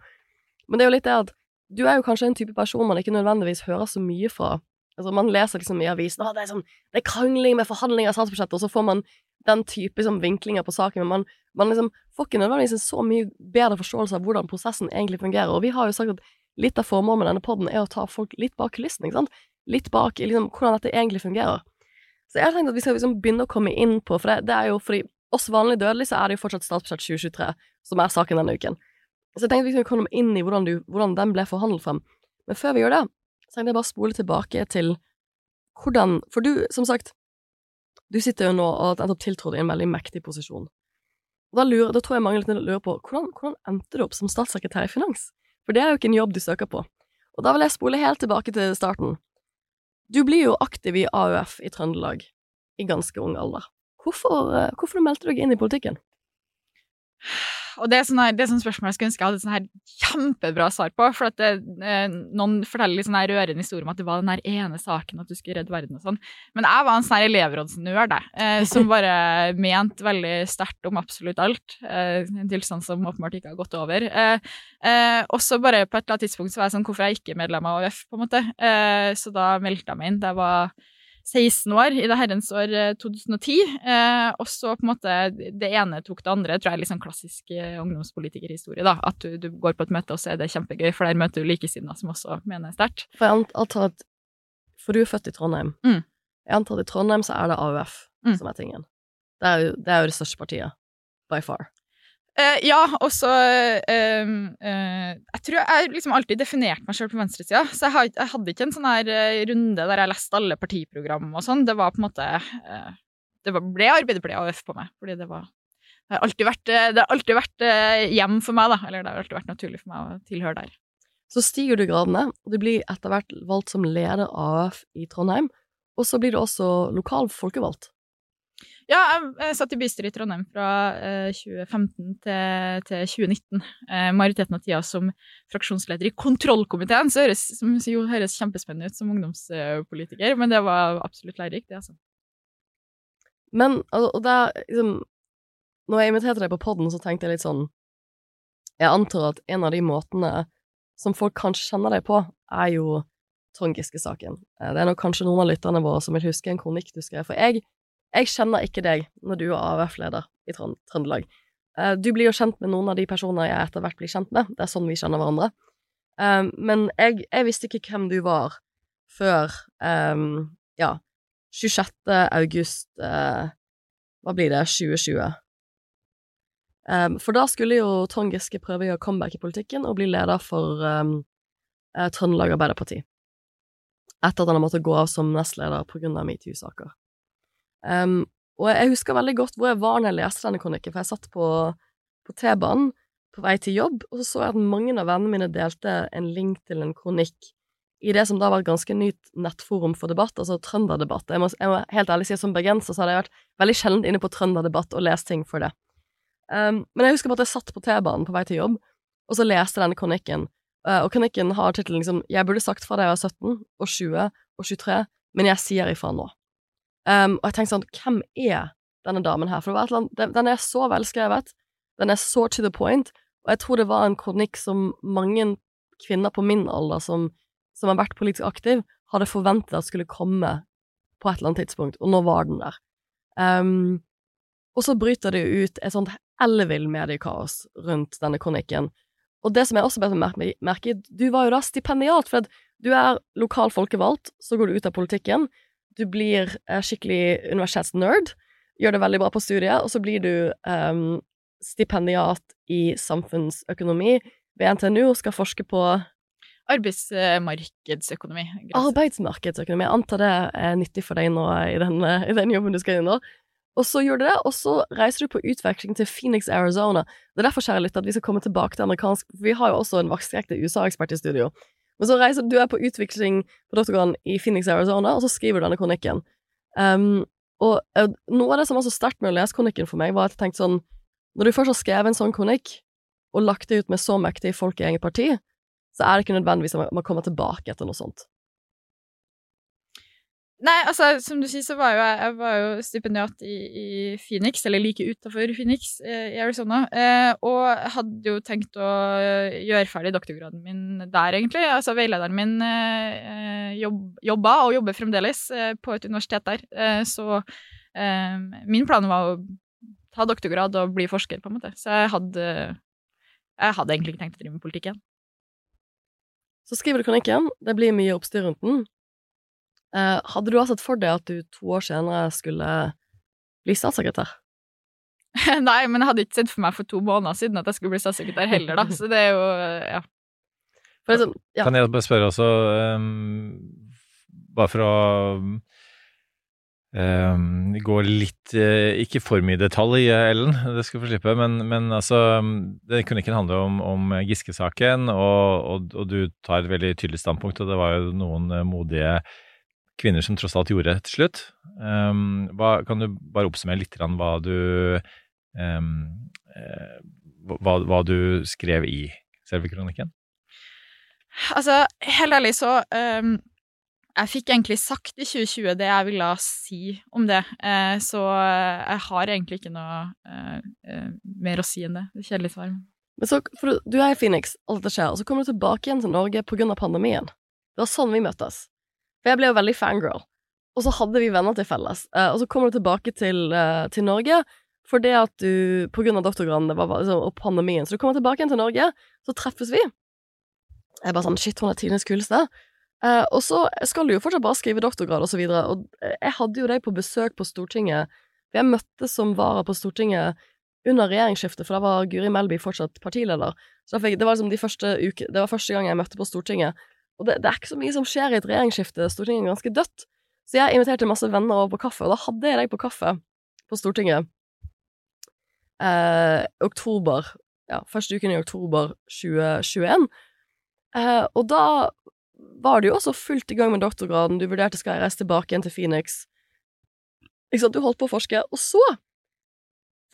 Men det er jo litt det at du er jo kanskje en type person man ikke nødvendigvis hører så mye fra. Altså Man leser liksom i avisen at det er, sånn, det er krangling med forhandlinger av statsbudsjettet, og så får man den type liksom, vinklinger på saken, men man, man liksom får ikke nødvendigvis en så mye bedre forståelse av hvordan prosessen egentlig fungerer. Og vi har jo sagt at litt av formålet med denne podden er å ta folk litt bak kulissene? Litt bak i liksom, hvordan dette egentlig fungerer. Så jeg har tenkt at vi skal liksom begynne å komme inn på, for det, det er jo fordi oss vanlige dødelige så er det jo fortsatt statsbudsjett 2023 som er saken denne uken. Så jeg tenkte vi skulle komme inn i hvordan, du, hvordan den ble forhandlet frem. Men før vi gjør det, så tenkte jeg bare spole tilbake til hvordan For du, som sagt, du sitter jo nå og har nettopp tiltrådt i en veldig mektig posisjon. Da, lurer, da tror jeg mange lurer på hvordan, hvordan endte du opp som statssekretær i finans? For det er jo ikke en jobb du søker på. Og da vil jeg spole helt tilbake til starten. Du blir jo aktiv i AUF i Trøndelag i ganske ung alder. Hvorfor, eh, hvorfor meldte du deg inn i politikken? Og det er, sånn det er sånn spørsmål jeg skulle ønske jeg hadde et sånn her kjempebra svar på. For at det, eh, noen forteller litt sånn her rørende historie om at det var den her ene saken at du skulle redde verden og sånn. Men jeg var en sånn elevrådsnerd, eh, som bare mente veldig sterkt om absolutt alt. Eh, en tilstand som åpenbart ikke har gått over. Eh, eh, og så bare på et eller annet tidspunkt så var jeg sånn hvorfor er jeg ikke medlem av AUF, på en måte. Eh, så da meldte jeg meg inn. Det var 16 år i det herrens år eh, 2010. Eh, og så på en måte det ene tok det andre, tror jeg er litt sånn klassisk eh, ungdomspolitikerhistorie. da, At du, du går på et møte, og så er det kjempegøy, for der møter du likesinnede som også mener sterkt. For jeg ant- antar at For du er født i Trondheim. Mm. Jeg antar at i Trondheim så er det AUF Mm. som er tingen. Det er, jo, det er jo det største partiet. By far. Eh, ja, og så uh, uh, Jeg tror jeg liksom alltid definerte meg sjøl på venstresida. Så jeg, jeg hadde ikke en sånn her eh, runde der jeg leste alle partiprogram og sånn. Det var på en måte Det var, ble Arbeiderpartiet AUF på meg, fordi det var det har alltid vært, har alltid vært hjem for meg, da. Eller det har alltid vært naturlig for meg å tilhøre der. Så stiger du gradene, og du blir etter hvert valgt som leder AUF i Trondheim. og så blir du også lokal folkevalgt. Ja, jeg, satt i bystyret i Trondheim fra eh, 2015 til, til 2019. Eh, majoriteten av tida som fraksjonsleder i kontrollkomiteen, så høres, som jo høres kjempespennende ut som ungdomspolitiker, men det var absolutt lærerikt, det, altså. Men og, da liksom Når jeg inviterte deg på podden, så tenkte jeg litt sånn Jeg antar at en av de måtene som folk kanskje kjenner deg på, er jo Trond Giske-saken. Eh, Det er nok kanskje noen av lytterne våre som vil huske en kronikk du skrev, for jeg, jeg kjenner ikke deg når du er AUF-leder i Trøndelag. Eh, Du blir jo kjent med noen av de personene jeg etter hvert blir kjent med, det er sånn vi kjenner hverandre. Eh, Men jeg, jeg visste ikke hvem du var før, eh, ja, 26. august Hva blir det? 2020. Um, for da skulle jo Trond Giske prøve å gjøre comeback i politikken og bli leder for Trøndelag Arbeiderparti. Etter at han har måttet gå av som nestleder av metoo-saker. Um, og jeg husker veldig godt hvor jeg var når jeg leste denne kronikken, for jeg satt på, på T-banen på vei til jobb, og så så jeg at mange av vennene mine delte en link til en kronikk i det som da var et ganske nytt nettforum for debatt, altså Trønderdebatt. Jeg må, jeg må helt ærlig si at som bergenser så hadde jeg vært veldig sjelden inne på Trønderdebatt og lest ting for det. Um, men jeg husker bare at jeg satt på T-banen på vei til jobb, og så leste denne kronikken. Uh, og kronikken har tittelen liksom 'Jeg burde sagt fra da jeg var 17 og 20 og 23, men jeg sier ifra nå'. Um, og jeg tenkte sånn Hvem er denne damen her? For annet, den, er så velskrevet, den er så to the point, og jeg tror det var en kronikk som mange kvinner på min alder som, som har vært politisk aktiv, hadde forventet at skulle komme på et eller annet tidspunkt, og nå var den der. Um, og så bryter det jo ut et sånt ellevill mediekaos rundt denne kronikken. Og det som jeg også bet meg merke i, du var jo da stipendiat, for du er lokal folkevalgt, så går du ut av politikken, du blir eh, skikkelig universitetsnerd, gjør det veldig bra på studiet, og så blir du um, stipendiat i samfunnsøkonomi ved NTNU og skal forske på Arbeidsmarkedsøkonomi. Arbeidsmarkedsøkonomi. Jeg antar det er nyttig for deg nå i den, i den jobben du skal inn nå. Og så gjør du det, og så reiser du på utveksling til Phoenix, Arizona. Det er derfor, kjære lytter, at vi skal komme tilbake til amerikansk vi har jo også en vaskekte USA-ekspert i studio. Men så reiser du er på utvikling på doktorgraden i Phoenix, Arizona, og så skriver du denne kronikken. Um, og uh, noe av det som var så sterkt med å lese kronikken for meg, var at jeg tenkte sånn Når du først har skrevet en sånn kronikk, og lagt det ut med så mektige folk i eget parti, så er det ikke nødvendigvis at man kommer tilbake etter noe sånt. Nei, altså, som du sier, så var jo jeg, jeg var jo stipendiat i, i Phoenix, eller like utafor Phoenix eh, i Arizona, eh, og hadde jo tenkt å gjøre ferdig doktorgraden min der, egentlig. Altså, veilederen min eh, jobb, jobba, og jobber fremdeles, eh, på et universitet der, eh, så eh, min plan var å ta doktorgrad og bli forsker, på en måte. Så jeg hadde, jeg hadde egentlig ikke tenkt å drive med politikk igjen. Så skriver du kronikken, det blir mye oppstyr rundt den. Eh, hadde du sett for deg at du to år senere skulle bli statssekretær? Nei, men jeg hadde ikke sett for meg for to måneder siden at jeg skulle bli statssekretær heller, da. Så det er jo Ja. For det er sånn, ja. Kan jeg bare spørre også, um, bare for å Um, gå litt uh, Ikke for mye detalj, Ellen, det skal du få slippe, men, men altså Det kunne ikke handle om, om Giske-saken, og, og, og du tar et veldig tydelig standpunkt, og det var jo noen eh, modige kvinner som tross alt gjorde det til slutt. Um, hva, kan du bare oppsummere litt grann hva du ehm, eh, hva, hva du skrev i selve kronikken? Altså, helt ærlig så um, Jeg fikk egentlig sagt i 2020 det jeg ville si om det, uh, så jeg har egentlig ikke noe uh, uh, mer å si enn det. Det Kjedelig svar. Men så, for du, du er i Phoenix, alt dette skjer, og så kommer du tilbake igjen til Norge av pandemien. Det var sånn vi møttes. For jeg ble jo veldig fangirl. Og så hadde vi venner til felles. Eh, og så kommer du tilbake til, eh, til Norge fordi at du, på grunn av doktorgraden det liksom, og pandemien, så du kommer tilbake igjen til Norge, så treffes vi. Jeg er bare sånn Shit, hun er tidenes kuleste. Uh, og så skal du jo fortsatt bare skrive doktorgrad og så videre, og jeg hadde jo deg på besøk på Stortinget. For jeg møttes som vara på Stortinget under regjeringsskiftet, for da var Guri Melby fortsatt partileder. Så fikk, det var liksom de første uke, det var første gang jeg møtte på Stortinget. Og det, det er ikke så mye som skjer i et regjeringsskifte, Stortinget er ganske dødt. Så jeg inviterte masse venner over på kaffe, og da hadde jeg deg på kaffe på Stortinget. Eh, oktober, ja, første uken i oktober 2021. Eh, og da var du jo også fullt i gang med doktorgraden, du vurderte skal jeg reise tilbake igjen til Phoenix. Ikke sant, du holdt på å forske, og så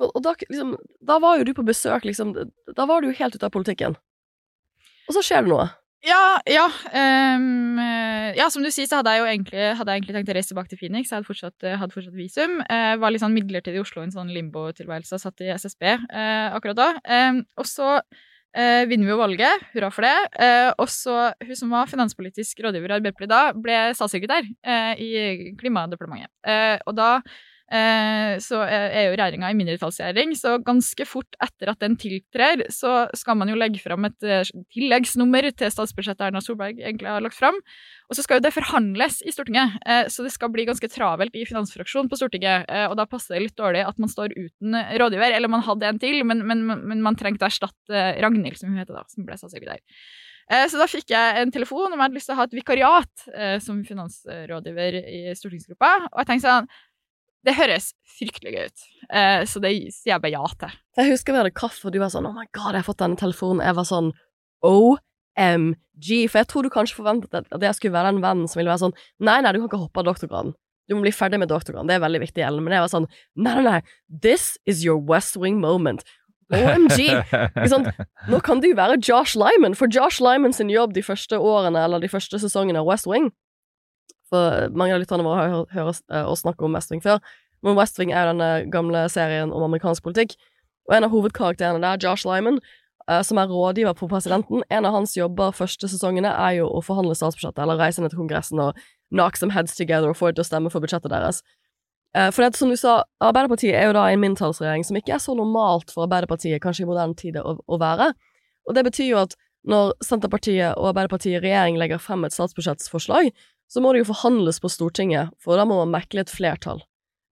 for, Og da, liksom, da var jo du på besøk, liksom, da var du jo helt ute av politikken. Og så skjer det noe. Ja, ja. eh, ja, som du sier, så hadde jeg jo egentlig, hadde jeg egentlig tenkt å reise tilbake til Phoenix. Jeg hadde fortsatt, eh, hadde fortsatt visum. Uh, var litt sånn midlertidig i Oslo, en sånn limbo-tilværelse. Satt i SSB uh, akkurat da. Um, og så uh, vinner vi jo valget, hurra for det. Og så hun som var finanspolitisk rådgiver i Arbeiderpartiet da, ble statssekretær i Klimadepartementet. Og da så er jo regjeringa i mindretallsregjering, så ganske fort etter at den tiltrer, så skal man jo legge fram et eh, tilleggsnummer til statsbudsjettet Erna Solberg egentlig har lagt fram. Og så skal jo det forhandles i Stortinget, eh, så det skal bli ganske travelt i finansfraksjonen på Stortinget. eh, Og da passer det litt dårlig at man står uten rådgiver, eller man hadde en til, men, men, men man trengte å erstatte eh, Ragnhild, som hun heter da, som ble statssekretær. Eh, Så da fikk jeg en telefon om jeg hadde lyst til å ha et vikariat eh, som finansrådgiver i stortingsgruppa. Og jeg tenkte sånn Det høres fryktelig gøy ut, eh, så det sier jeg bare ja til. Jeg husker vi hadde kaffe, og du var sånn Oh my god, jeg har fått denne telefonen. Jeg var sånn OMG. For jeg tror du kanskje forventet at jeg skulle være den vennen som ville være sånn Nei, nei, du kan ikke hoppe av doktorgraden. Du må bli ferdig med doktorgraden. Det er veldig viktig. Men jeg var sånn Nei, nei, nei. This is your West Wing moment. OMG. Sant? Nå kan du være Josh Lyman, for Josh Lyman sin jobb de første årene, eller de første sesongene av West Wing For mange av lytterne våre har hørt hørt oss snakke om West Wing før, men West Wing er jo denne gamle serien om amerikansk politikk. Og en av hovedkarakterene der, Josh Lyman, eh, som er rådgiver på presidenten, en av hans jobber første sesongene er jo å forhandle statsbudsjettet, eller reise ned til Kongressen og knock some heads together og få dem til å stemme for budsjettet deres. Eh, For det, som du sa, Arbeiderpartiet er jo da en mindretallsregjering som ikke er så normalt for Arbeiderpartiet, kanskje i moderne tid, å, å være. Og det betyr jo at når Senterpartiet og Arbeiderpartiet i regjering legger frem et statsbudsjettsforslag, så må det jo forhandles på Stortinget, for da må man mekle et flertall,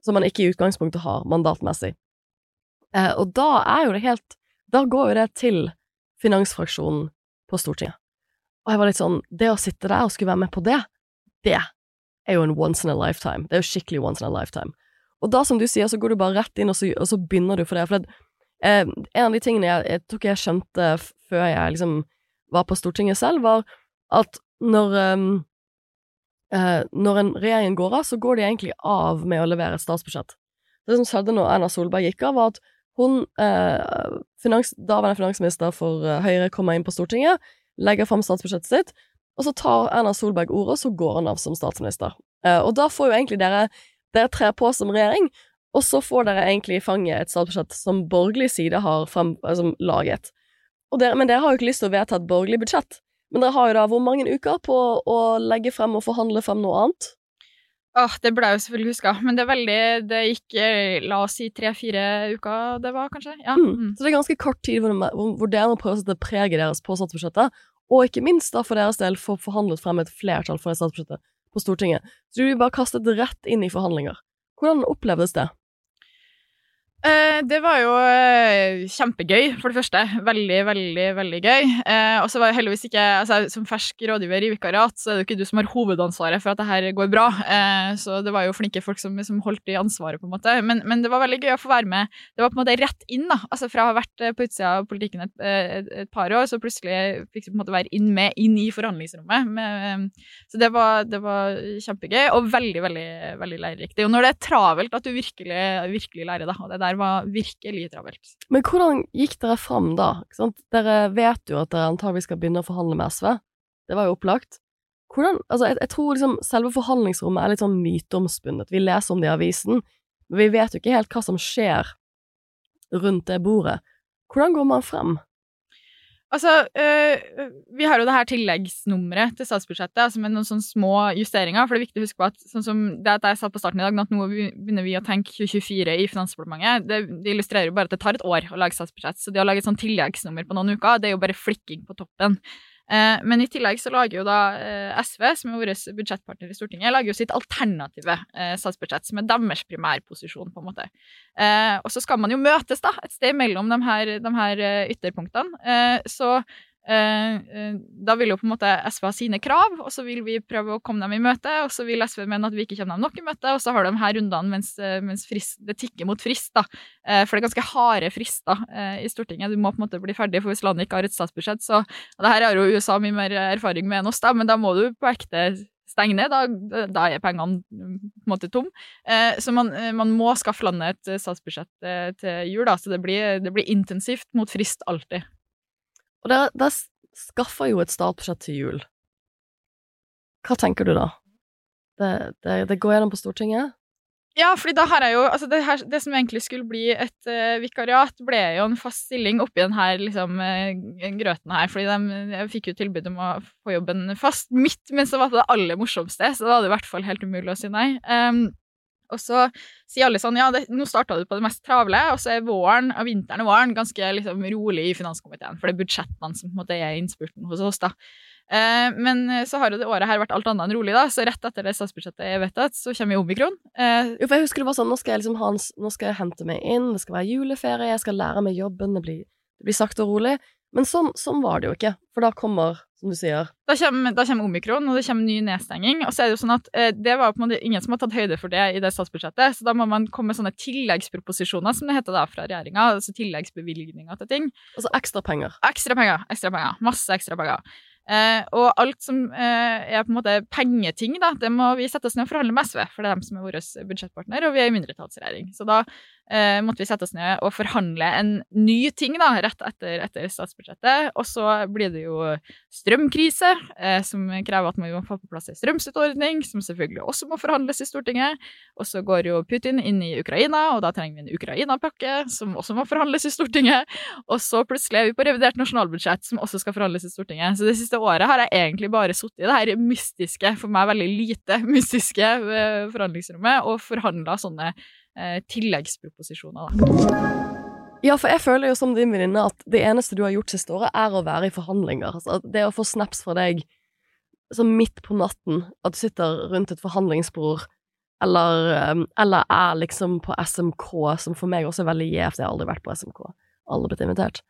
som man ikke i utgangspunktet har, mandatmessig. Eh, og da er jo det helt Da går jo det til finansfraksjonen på Stortinget. Og jeg var litt sånn Det å sitte der og skulle være med på det, det er jo en once in a lifetime. Det er jo skikkelig once in a lifetime. Og da, som du sier, så går du bare rett inn, og så, og så begynner du for det. For det, eh, en av de tingene jeg, jeg tror jeg skjønte før jeg liksom var på Stortinget selv, var at når ehm, eh, Når en regjering går av, så går de egentlig av med å levere et statsbudsjett. Det som skjedde når Erna Solberg gikk av, var at hun, eh, finans, daværende finansminister for eh, Høyre, kommer inn på Stortinget, legger fram statsbudsjettet sitt, og så tar Erna Solberg ordet, og så går hun av som statsminister. Eh, og da får jo egentlig dere Dere trer på som regjering, og så får dere egentlig i fanget et statsbudsjett som borgerlig side har frem, altså, laget. Dere, men dere har jo ikke lyst til å vedta et borgerlig budsjett. Men dere har jo da hvor mange uker på å legge frem og forhandle frem noe annet? Åh, det ble jeg jo selvfølgelig huska, men det er veldig Det gikk, eh, la oss si tre-fire uker, det var kanskje? Ja. Mm. Mm. Så det er ganske kort tid hvor, hvor, hvor dere må prøve å sette preget deres på statsbudsjettet, og ikke minst da for deres del få forhandlet frem et flertall for det statsbudsjettet på Stortinget. Så du blir bare kastet rett inn i forhandlinger. Hvordan opplevdes det? Eh, det var jo eh, kjempegøy, for det første. Veldig, veldig veldig gøy. Eh, og så var jo heldigvis ikke altså, Som fersk rådgiver i vikariat, så er det jo ikke du som har hovedansvaret for at det her går bra. Så det var jo flinke folk som, som holdt i ansvaret, på en måte. Men, men det var veldig gøy å få være med. Det var på en måte rett inn, da. Altså fra å ha vært på utsida av politikken et, et, et par år, så plutselig fikk du på en måte være inn med inn i forhandlingsrommet. Eh, så det var, det var kjempegøy, og veldig, veldig, veldig lærerikt. Det er jo når det er travelt at du virkelig, virkelig lærer, da. Og det der var virkelig travelt. Men hvordan gikk dere fram da? Dere vet jo at dere antagelig skal begynne å forhandle med SV. Det var jo opplagt. Hvordan, altså jeg, jeg tror liksom selve forhandlingsrommet er litt sånn myteomspunnet. Vi leser om det i avisen, men vi vet jo ikke helt hva som skjer rundt det bordet. Hvordan går man frem? Altså, øh, vi har jo det her tilleggsnummeret til statsbudsjettet, altså med noen sånne små justeringer. For det er viktig å huske på at sånn som det at jeg sa på starten i dag, at nå begynner vi å tenke 2024 i Finansdepartementet, det, det illustrerer jo bare at det tar et år å lage statsbudsjett. Så det å lage et sånn tilleggsnummer på noen uker, det er jo bare flikking på toppen. Eh, men i tillegg så lager jo da eh, SV, som er vår budsjettpartner i Stortinget, lager jo sitt alternative eh, statsbudsjett, som er deres primærposisjon, på en måte. Og så skal man jo møtes da, et sted mellom de her, de her ytterpunktene. Så da vil jo på en måte SV ha sine krav, og så vil vi prøve å komme dem i møte. Og så vil SV mene at vi ikke kommer dem nok i møte, og så har de her rundene mens, eh, mens frist, det tikker mot frist. da. Eh, for det er ganske harde frister eh, i Stortinget. Du må på en måte bli ferdig, for hvis landet ikke har et statsbudsjett, så og det her har jo USA mye mer erfaring med enn oss, da, men da må du på ekte stenge ned. Da, da er pengene mm, på en måte tom. Eh, så man, eh, man, må skaffe landet et statsbudsjett eh, til jul, da, så det blir, det blir intensivt mot frist alltid. Og dere, dere skaffer jo et statsbudsjett til jul. Hva tenker du da? Det, det, det går gjennom på Stortinget? Ja, fordi da har jeg jo altså det, her, det som egentlig skulle bli et uh, vikariat, ble jo en fast stilling oppi den her liksom, uh, grøten her. Fordi de, jeg fikk jo tilbud om å få jobben fast midt mens det var det aller morsomste, så da hadde det i hvert fall helt umulig å si nei. Um, og så sier alle sånn Ja, det, nå starta du på det mest travle, og så er våren og vinteren og våren ganske liksom, rolig i finanskomiteen. For det er budsjettene som på en måte er innspurten hos oss, da. Eh, men så har jo det året her vært alt annet enn rolig, da, så rett etter det statsbudsjettet er vedtatt, så kommer jo omikron. Eh, jo, for jeg husker det var sånn, nå skal jeg liksom hans, nå skal jeg hente meg inn, det skal være juleferie, jeg skal lære meg jobben, det blir, det blir sakte og rolig. Men sånn, sånn, var det jo ikke, for da kommer, som du sier Da kommer, da kommer omikron, og det kommer ny nedstenging. Og så er det jo sånn at eh, det var på en måte ingen som har tatt høyde for det i det statsbudsjettet, så da må man komme med sånne tilleggsproposisjoner, som det heter da, fra regjeringa. Altså tilleggsbevilgninger til ting. Altså ekstra penger. Ekstra penger. Ekstra penger. Masse ekstra penger. Eh, og alt som eh, er på en måte pengeting, da, det må vi sette oss ned og forhandle med SV, for det er dem som er vår budsjettpartner, og vi er i mindretallsregjering. Så da eh, måtte vi sette oss ned og forhandle en ny ting da, rett etter, etter statsbudsjettet. Og så blir det jo strømkrise, eh, som krever at man må få på plass en strømstøtteordning, som selvfølgelig også må forhandles i Stortinget. Og så går jo Putin inn i Ukraina, og da trenger vi en Ukraina-pakke, som også må forhandles i Stortinget. Og så plutselig er vi på revidert nasjonalbudsjett, som også skal forhandles i Stortinget. Så det siste året har jeg egentlig bare sittet i det her mystiske, for meg veldig lite mystiske eh, forhandlingsrommet og forhandla sånne eh, tilleggsproposisjoner, da. Ja, for jeg føler jo som din venninne at det eneste du har gjort siste året, er å være i forhandlinger. Altså, det å få snaps fra deg sånn midt på natten, at du sitter rundt et forhandlingsbord, eller, eh, eller er liksom på SMK, som for meg også er veldig gjevt, jeg har aldri vært på SMK, aldri blitt invitert.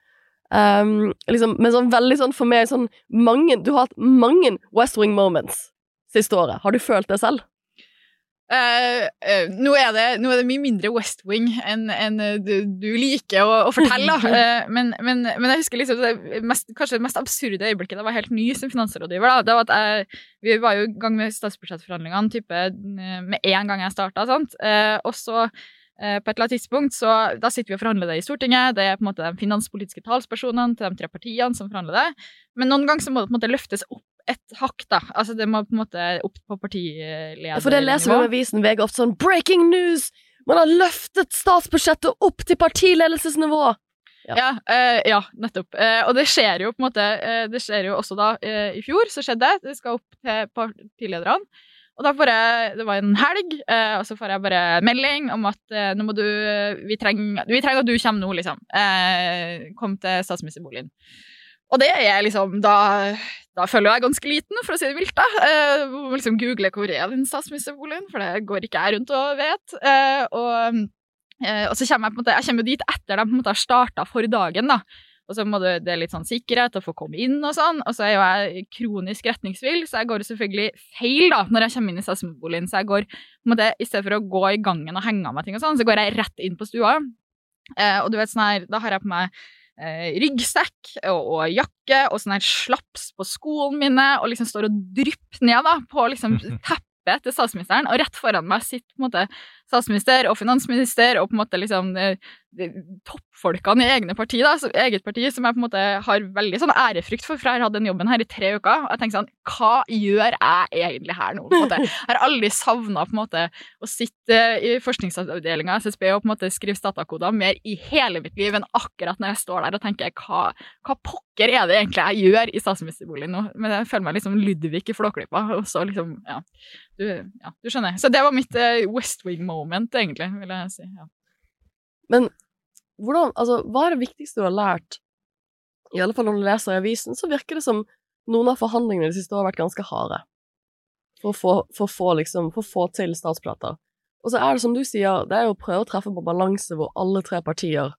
Um, liksom, men sånn veldig sånn for meg sånn mange Du har hatt mange West Wing moments siste året. Har du følt det selv? Uh, uh, nå, er det, nå, er det, mye mindre West Wing enn en du, du, liker å, å fortelle. Uh, men, men, men, jeg husker liksom det mest, kanskje det mest absurde øyeblikket da jeg var helt ny som finansrådgiver. Da, det var at jeg, Vi var jo i gang med statsbudsjettforhandlingene type, med en gang jeg starta. og så Eh, på et eller annet tidspunkt, så Da sitter vi og forhandler det i Stortinget. Det er på en måte de finanspolitiske talspersonene til de tre partiene som forhandler det. Men noen ganger så må det på en måte løftes opp et hakk, da. Altså det må på en måte opp på partiledernivå. For det leser vi i avisen VG ofte sånn 'breaking news'! Man har løftet statsbudsjettet opp til partiledelsesnivå! Ja, ja, uh, ja nettopp. Uh, og det skjer jo på en måte uh, Det skjer jo også da i fjor, så skjedde det. Det skal opp til partilederne. Og da får jeg Det var en helg, og så får jeg bare melding om at nå må du Vi trenger, vi trenger at du kommer nå, liksom. Eh, kom til statsministerboligen. Og det er liksom Da, da føler jeg ganske liten, for å si det vilt. da. Eh, liksom google hvor er den statsministerboligen, for det går ikke jeg rundt og vet. Eh, og, eh, og, så kommer jeg på en måte Jeg kommer dit etter de på en måte har starta for dagen, da. Og så må det, det er litt sånn sikkerhet å få komme inn og sånn. Og så er jo jeg kronisk retningsvill, så jeg går selvfølgelig feil da, når jeg kommer inn i statsministerboligen. Så jeg går, på en måte, i stedet for å gå i gangen og henge av meg ting og sånn, så går jeg rett inn på stua. Eh, og du vet sånn her, da har jeg på meg eh, ryggsekk og, og, jakke og sånn her slaps på skoene mine, og liksom står og drypper ned da, på liksom teppet til statsministeren, og rett foran meg sitter på en måte statsminister og finansminister og på en måte liksom eh, toppfolkene i egne parti, da, eget parti, som jeg på en måte har veldig sånn ærefrykt for, for jeg har hatt den jobben her i tre uker. Og jeg tenker sånn Hva gjør jeg egentlig her nå? på en måte? Jeg har aldri savna på en måte å sitte i forskningsavdelinga i SSB og på en måte skrive datakoder mer i hele mitt liv enn akkurat når jeg står der og tenker hva, hva pokker er det egentlig jeg gjør i statsministerboligen nå? Men jeg føler meg liksom Ludvig i Flåklypa, og så liksom Ja, du, ja, du skjønner. Så det var mitt uh, West Wing-moment, egentlig, vil jeg si. ja. Men hvordan, altså, hva er det viktigste du har lært? I alle fall når du leser i avisen, så virker det som noen av forhandlingene de siste årene har vært ganske harde. For å få, for få, liksom, for få til statsplater. Og så er det som du sier, det er jo å prøve å treffe på balanse hvor alle tre partier,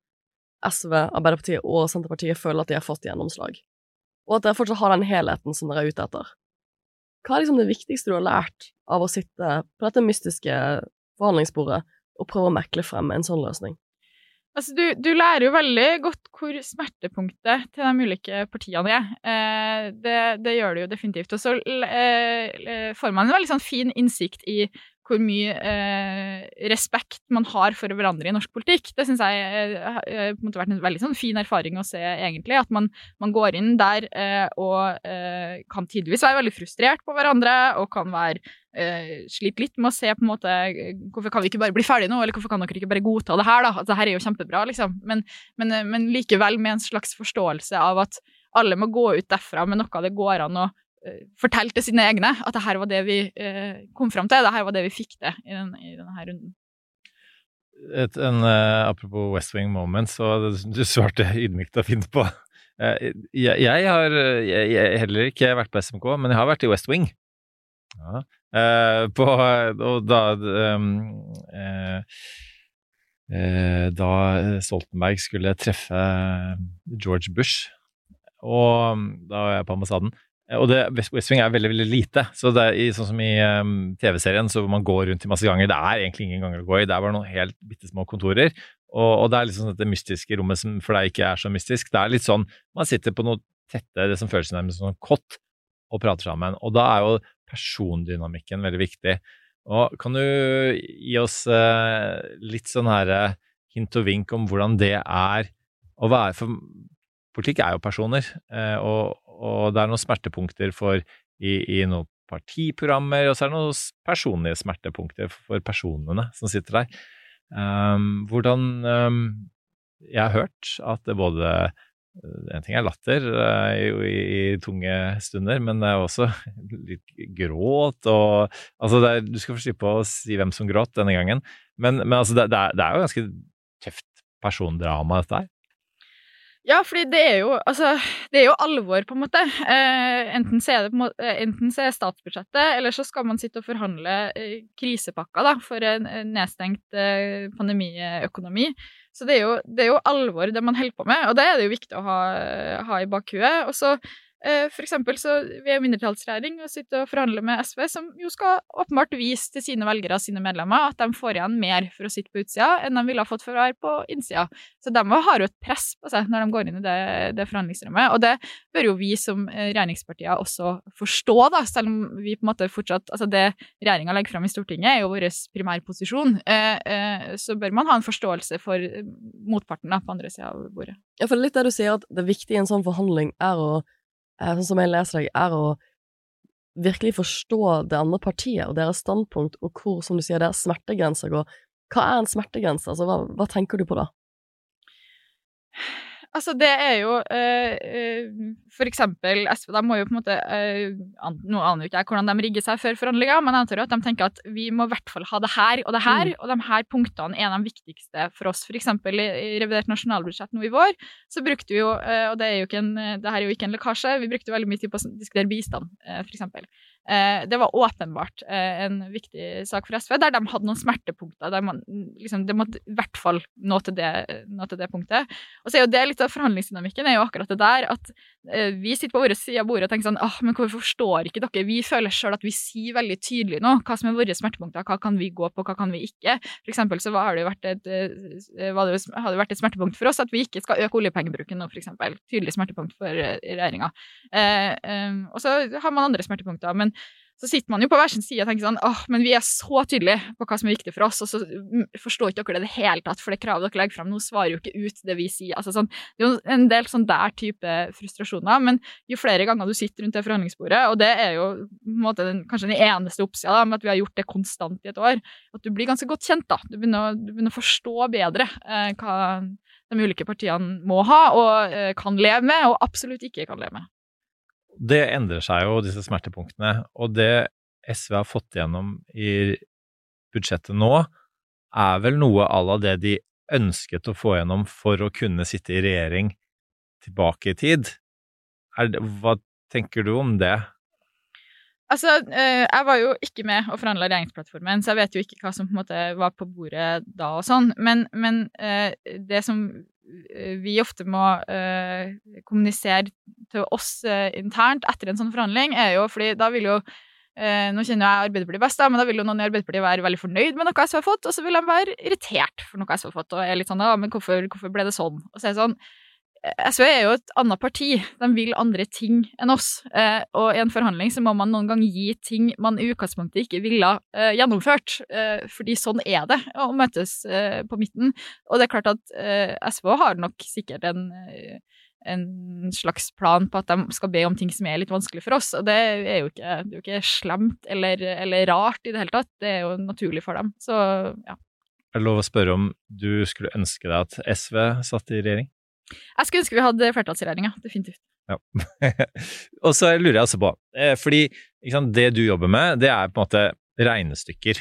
SV, Arbeiderpartiet og Senterpartiet, føler at de har fått gjennomslag. og at dere fortsatt har den helheten som dere er ute etter. Hva er liksom det viktigste du har lært av å sitte på dette mystiske forhandlingsbordet og prøve å mekle frem en sånn løsning? Altså, du, du, lærer jo veldig godt hvor smertepunktet til de ulike partiene er. Eh, det, det, gjør du jo definitivt. Og så eh, får man en veldig sånn fin innsikt i hvor mye eh, respekt man har for hverandre i norsk politikk. Det syns jeg har vært en veldig sånn, fin erfaring å se, egentlig. At man, man går inn der eh, og eh, kan tidvis være veldig frustrert på hverandre, og kan være eh, slite litt med å se på en måte Hvorfor kan vi ikke bare bli ferdige nå, eller hvorfor kan dere ikke bare godta det her, da? At det her er jo kjempebra, liksom. Men, men, men likevel med en slags forståelse av at alle må gå ut derfra med noe det går an å Eh, fortalte sine egne at det her var det vi eh, kom fram til, det her var det vi fikk til i, den, i denne runden. Et, en, uh, apropos West Wing moment, så du svarte ydmykt og fint på. Uh, jeg, jeg, har jeg, jeg, heller ikke vært på SMK, men jeg har vært i West Wing. Ja. Uh, på, og da um, Da Stoltenberg skulle treffe George Bush, og da var jeg på ambassaden, og det, West Wing er veldig veldig lite. så det er Sånn som i um, TV-serien, så man går rundt i masse ganger. Det er egentlig ingen ganger å gå i. Det er bare noen helt bitte små kontorer. Og, og, det er liksom dette mystiske rommet som for deg ikke er så mystisk. Det er litt sånn Man sitter på noe tette, det som føles som en kott, og prater sammen. Og da er jo persondynamikken veldig viktig. Og kan du gi oss uh, litt sånn her uh, hint og vink om hvordan det er å være For politikk er jo personer, uh, og, og det er noen smertepunkter for i, i noen partiprogrammer, og så er det noen personlige smertepunkter for personene som sitter der. Um, hvordan um, Jeg har hørt at det både En ting er latter uh, i, i, tunge stunder, men det er også litt gråt og Altså, er, du skal få slippe å si hvem som gråt denne gangen, men, men altså, det, det, er, det er jo ganske tøft persondrama, dette her. Ja, fordi det er jo altså, det er jo alvor, på en måte. Eh, enten, så er det, måte, eh, enten så er statsbudsjettet, eller så skal man sitte og forhandle eh, krisepakker da, for en, en nedstengt eh, pandemiøkonomi. Så det er, jo, det er, jo, alvor, det man holder på med, og det er det jo viktig å ha, ha i bakhuet. Og så Eh, for eksempel så vi er mindretallsregjering og sitter og forhandler med SV, som jo skal åpenbart vise til sine velgere og sine medlemmer at de får igjen mer for å sitte på utsida enn de ville ha fått for å være på innsida. Så de har jo et press på seg når de går inn i det, det forhandlingsrommet. Og det bør jo vi som eh, regjeringspartier også forstå, da, selv om vi på en måte fortsatt Altså det regjeringa legger fram i Stortinget, er jo vår primærposisjon. Eh, eh, så bør man ha en forståelse for eh, motparten da, på andre sida av bordet. Ja, for litt det du sier, at det viktige i en sånn forhandling er å Eh, sånn som jeg leser deg, er å virkelig forstå det andre partiet og deres standpunkt, og hvor, som du sier, deres smertegrenser går. Hva er en smertegrense? Altså, hva, hva tenker du på da? Altså, det er jo uh, For eksempel SV, de må jo på en måte øh, Nå aner jo ikke jeg hvordan de rigger seg før forhandlinger, men jeg antar at de tenker at vi må i hvert fall ha det her og det her, mm. og de her punktene er de viktigste for oss. For eksempel i, i revidert nasjonalbudsjett nå i vår, så brukte vi jo, uh, og det er jo ikke en, det her er jo ikke en lekkasje, vi brukte veldig mye tid på å diskutere bistand, for eksempel. Eh, det var åpenbart eh, en viktig sak for SV, der de hadde noen smertepunkter. der man liksom, Det måtte i hvert fall nå til det, nå til det punktet. Og så er jo det litt av forhandlingsdynamikken er jo akkurat det der at eh, vi sitter på vår side av bordet og tenker sånn ah, men hvorfor forstår ikke dere? Vi føler sjøl at vi sier veldig tydelig nå hva som er våre smertepunkter, hva kan vi gå på, hva kan vi ikke? For eksempel så har det jo vært et, har det vært et smertepunkt for oss at vi ikke skal øke oljepengebruken nå, for eksempel. Tydelig smertepunkt for regjeringa. Eh, og så har man andre smertepunkter. men så sitter man jo på hver sin side og tenker sånn åh, men vi er så tydelige på hva som er viktig for oss, og så mm, forstår ikke dere det i det hele tatt, for det kravet dere legger fram nå, svarer jo ikke ut det vi sier. Altså, sånn, det er jo en del sånn der type frustrasjoner, men jo flere ganger du sitter rundt det forhandlingsbordet, og det er jo på en måte den, kanskje den eneste oppsida med at vi har gjort det konstant i et år, at du blir ganske godt kjent, da. Du begynner, du begynner å forstå bedre eh, hva de ulike partiene må ha og eh, kan leve med, og absolutt ikke kan leve med det endrer seg jo, disse smertepunktene. Og det SV har fått igjennom i budsjettet nå, er vel noe à la det de ønsket å få gjennom for å kunne sitte i regjering tilbake i tid. Det, hva tenker du om det? Altså, eh, Jeg var jo ikke med og forhandla regjeringsplattformen, så jeg vet jo ikke hva som på en måte var på bordet da og sånn. Men, men eh, det som vi ofte må kommunisere til oss eh, internt etter en sånn forhandling, er jo fordi da vil jo eh, Nå kjenner jeg Arbeiderpartiet best, da, men da vil jo noen i Arbeiderpartiet være veldig fornøyd med noe SV har fått, og så vil de være irritert for noe SV har fått, og er litt sånn ja, men hvorfor, hvorfor ble det sånn? Og så er det sånn SV er jo et annet parti. De vil andre ting enn oss. Eh, og i en forhandling så må man noen gang gi ting man i utgangspunktet ikke ville eh, gjennomført. Eh, fordi sånn er det å møtes eh, på midten. Og det er klart at eh, SV har nok sikkert en, eh, en slags plan på at de skal be om ting som er litt vanskelig for oss. Og det er jo ikke, er jo ikke slemt eller, eller rart i det hele tatt. Det er jo naturlig for dem. Så ja. Er det lov å spørre om du skulle ønske deg at SV satt i regjering? Jeg skulle ønske vi hadde flertallsregjeringa. Definitivt. Ja. og så lurer jeg også på, eh, fordi sant, det du jobber med, det er på en måte regnestykker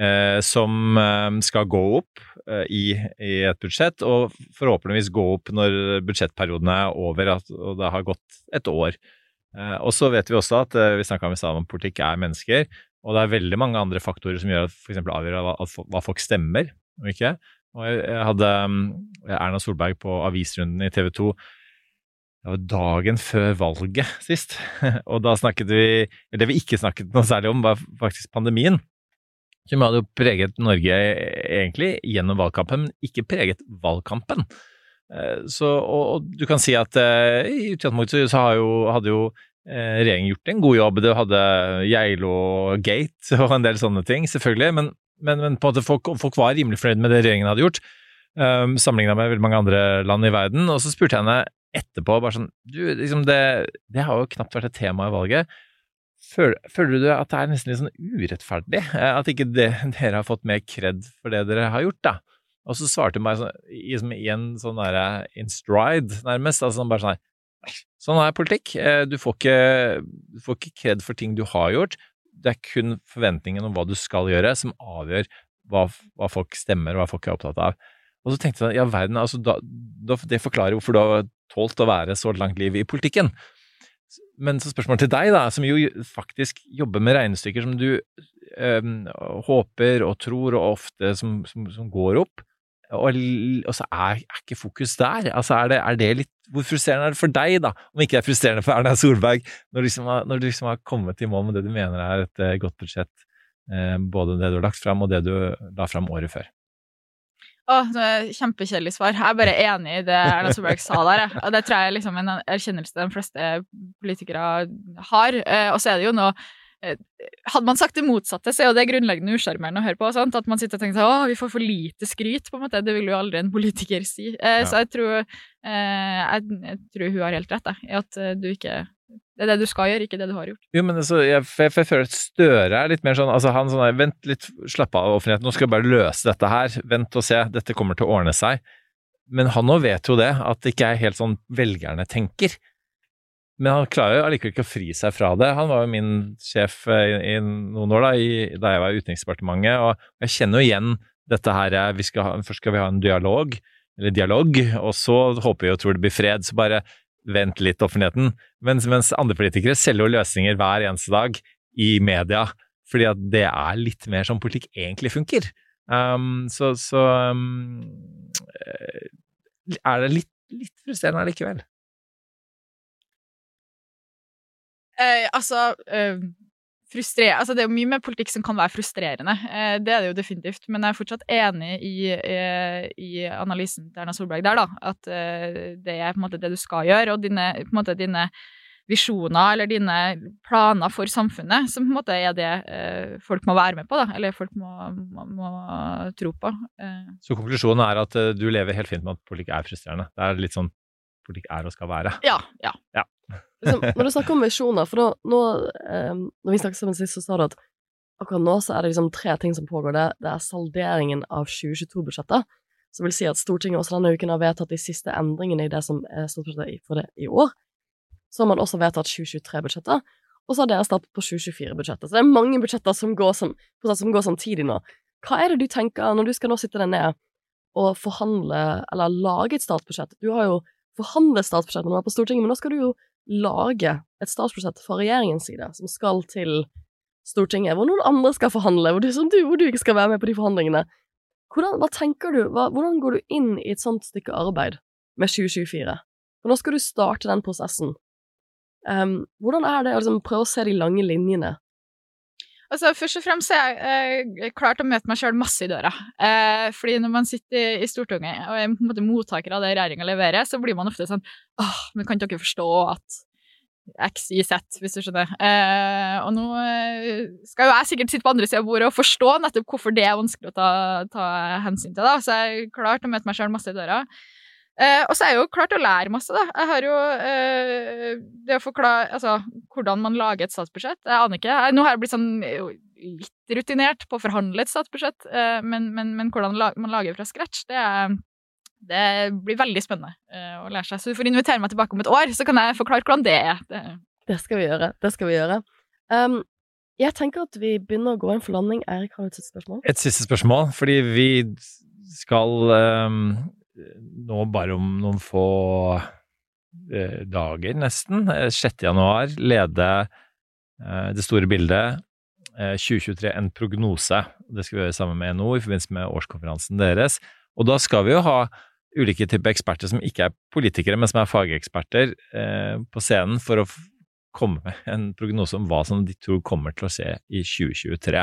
eh, som eh, skal gå opp eh, i, i, et budsjett, og forhåpentligvis gå opp når budsjettperioden er over at, og det har gått et år. Eh, og så vet vi også at eh, vi snakka om i stad om politikk er mennesker, og det er veldig mange andre faktorer som gjør at f.eks. avgjør hva, hva folk stemmer og ikke. Og jeg, hadde um, Erna Solberg på avisrunden i TV 2 det var dagen før valget sist, og da snakket vi Det vi ikke snakket noe særlig om, var faktisk pandemien. Som hadde jo preget Norge egentlig gjennom valgkampen, men ikke preget valgkampen. Så, og, og du kan si at uh, i utgangspunktet så jo, hadde jo regjeringen gjort en god jobb. Det hadde Geilo-gate og en del sånne ting, selvfølgelig. Men men, men, folk, folk, var rimelig fornøyd med det regjeringen hadde gjort, um, sammenligna med veldig mange andre land i verden. Og så spurte jeg henne etterpå bare sånn Du, liksom det, det har jo knapt vært et tema i valget. Føler, føler du at det er nesten litt sånn urettferdig? Eh, at ikke det, dere har fått mer kred for det dere har gjort, da? Og så svarte hun meg sånn, i, i en sånn derre in stride, nærmest. altså bare sånn Sånn er politikk. Eh, du får ikke, du får ikke kred for ting du har gjort det er kun forventningen om hva du skal gjøre, som avgjør hva, hva folk stemmer, og hva folk er opptatt av. Og så tenkte jeg ja, verden, altså, da, da, det forklarer hvorfor du har tålt å være så langt liv i politikken. Men så spørsmålet til deg, da, som jo faktisk jobber med regnestykker som du øh, håper og tror, og ofte som, som, som går opp, og, og så er, er, ikke fokus der. Altså er det, er det, litt Hvor frustrerende er det for deg, da, om ikke det er frustrerende for Erna Solberg, når du liksom har, når du liksom har kommet i mål med det du mener er et uh, godt budsjett, uh, både det du har lagt fram, og det du la fram året før? Å, Kjempekjedelig svar. Jeg er bare enig i det Erna Solberg sa der. Og det tror jeg er liksom en erkjennelse de fleste politikere har. Uh, og så er det jo noe Eh, hadde man sagt det motsatte, så er jo det grunnleggende usjarmerende å høre på. Sant? At man sitter og tenker at vi får for lite skryt, på en måte. Det vil jo aldri en politiker si. Eh, ja. Så jeg tror, eh, jeg, jeg, tror hun har helt rett, i at eh, du ikke det er det du skal gjøre, ikke det du har gjort. Jo, men altså, jeg, jeg, jeg føler at Støre er litt mer sånn altså han sånn Vent litt, slapp av offentligheten, nå skal jeg bare løse dette her. Vent og se, dette kommer til å ordne seg. Men han òg vet jo det, at det ikke er helt sånn velgerne tenker. Men han klarer jo allikevel ikke å fri seg fra det. Han var jo min sjef eh, i, i noen år da, i, da jeg var i Utenriksdepartementet, og jeg kjenner jo igjen dette her vi skal ha, Først skal vi ha en dialog, eller dialog, og så håper vi og tror det blir fred. Så bare vent litt, offentligheten. Mens, mens andre politikere selger jo løsninger hver eneste dag i media, fordi at det er litt mer som politikk egentlig funker. Um, så, så um, er det litt, litt frustrerende likevel. Eh, altså eh, Altså, det er jo mye med politikk som kan være frustrerende. Eh, det er det jo definitivt. Men jeg er fortsatt enig i, eh, i analysen til Erna Solberg der, da. At eh, det er på en måte det du skal gjøre, og dine, på en måte, dine visjoner eller dine planer for samfunnet, som på en måte er det eh, folk må være med på, da. Eller folk må, må, må tro på. Eh. Så konklusjonen er at du lever helt fint med at politikk er frustrerende? Det er litt sånn politikk er og skal være? Ja. ja. ja liksom, når du snakker om visjoner, for nå, nå eh, når vi snakket sammen sist, så sa du at akkurat nå så er det liksom tre ting som pågår. Det, det er salderingen av 2022-budsjettet, som vil si at Stortinget også denne uken har vedtatt de siste endringene i det som er statsbudsjettet for det i år. Så har man også vedtatt 2023-budsjettet, og så har dere startet på 2024-budsjettet. Så det er mange budsjetter som går, som, som går samtidig nå. Hva er det du tenker når du skal nå sitte deg ned og forhandle, eller lage et statsbudsjett? Du har jo forhandlet statsbudsjettet når du er på Stortinget, men nå skal du jo lage et statsbudsjett fra regjeringens side som skal til Stortinget, hvor noen andre skal forhandle, hvor du, du, hvor du ikke skal være med på de forhandlingene. Hvordan, hva tenker du, hva, hvordan går du inn i et sånt stykke arbeid med 2024? For nå skal du starte den prosessen Um, hvordan er det å liksom prøve å se de lange linjene? Altså, Først og fremst er jeg eh, klart å møte meg sjøl masse i døra. Eh, fordi når man sitter i, Stortinget og er på en måte mottaker av det regjeringa leverer, så blir man ofte sånn åh, men kan dere forstå at X, Y, Z, hvis du skjønner. Eh, og nå eh, skal jo jeg sikkert sitte på andre sida av bordet og forstå nettopp hvorfor det er vanskelig å ta, ta hensyn til, da. Så jeg er klart å møte meg sjøl masse i døra. Eh, og så er jeg jo klart å lære masse, da. Jeg har jo eh, det å forklare altså, hvordan man lager et statsbudsjett. Jeg aner ikke. Jeg, nå har jeg blitt sånn eh, litt rutinert på å forhandle et statsbudsjett, eh, men, men, men, hvordan man lager fra scratch, det, er, det blir veldig spennende eh, å lære seg. Så du får invitere meg tilbake om et år, så kan jeg forklare hvordan det er. Det, det skal vi gjøre. Det skal vi gjøre. Um, jeg tenker at vi begynner å gå inn for landing. Eirik, har du et siste spørsmål? Et siste spørsmål, fordi vi skal um nå bare om noen få eh, dager, nesten, 6. Eh, januar, lede eh, det store bildet 2023 en prognose. Det skal vi gjøre sammen med NHO i forbindelse med årskonferansen deres. Og da skal vi jo ha ulike typer eksperter som ikke er politikere, men som er fageksperter på scenen for å komme med en prognose om hva som de tror kommer til å skje i 2023.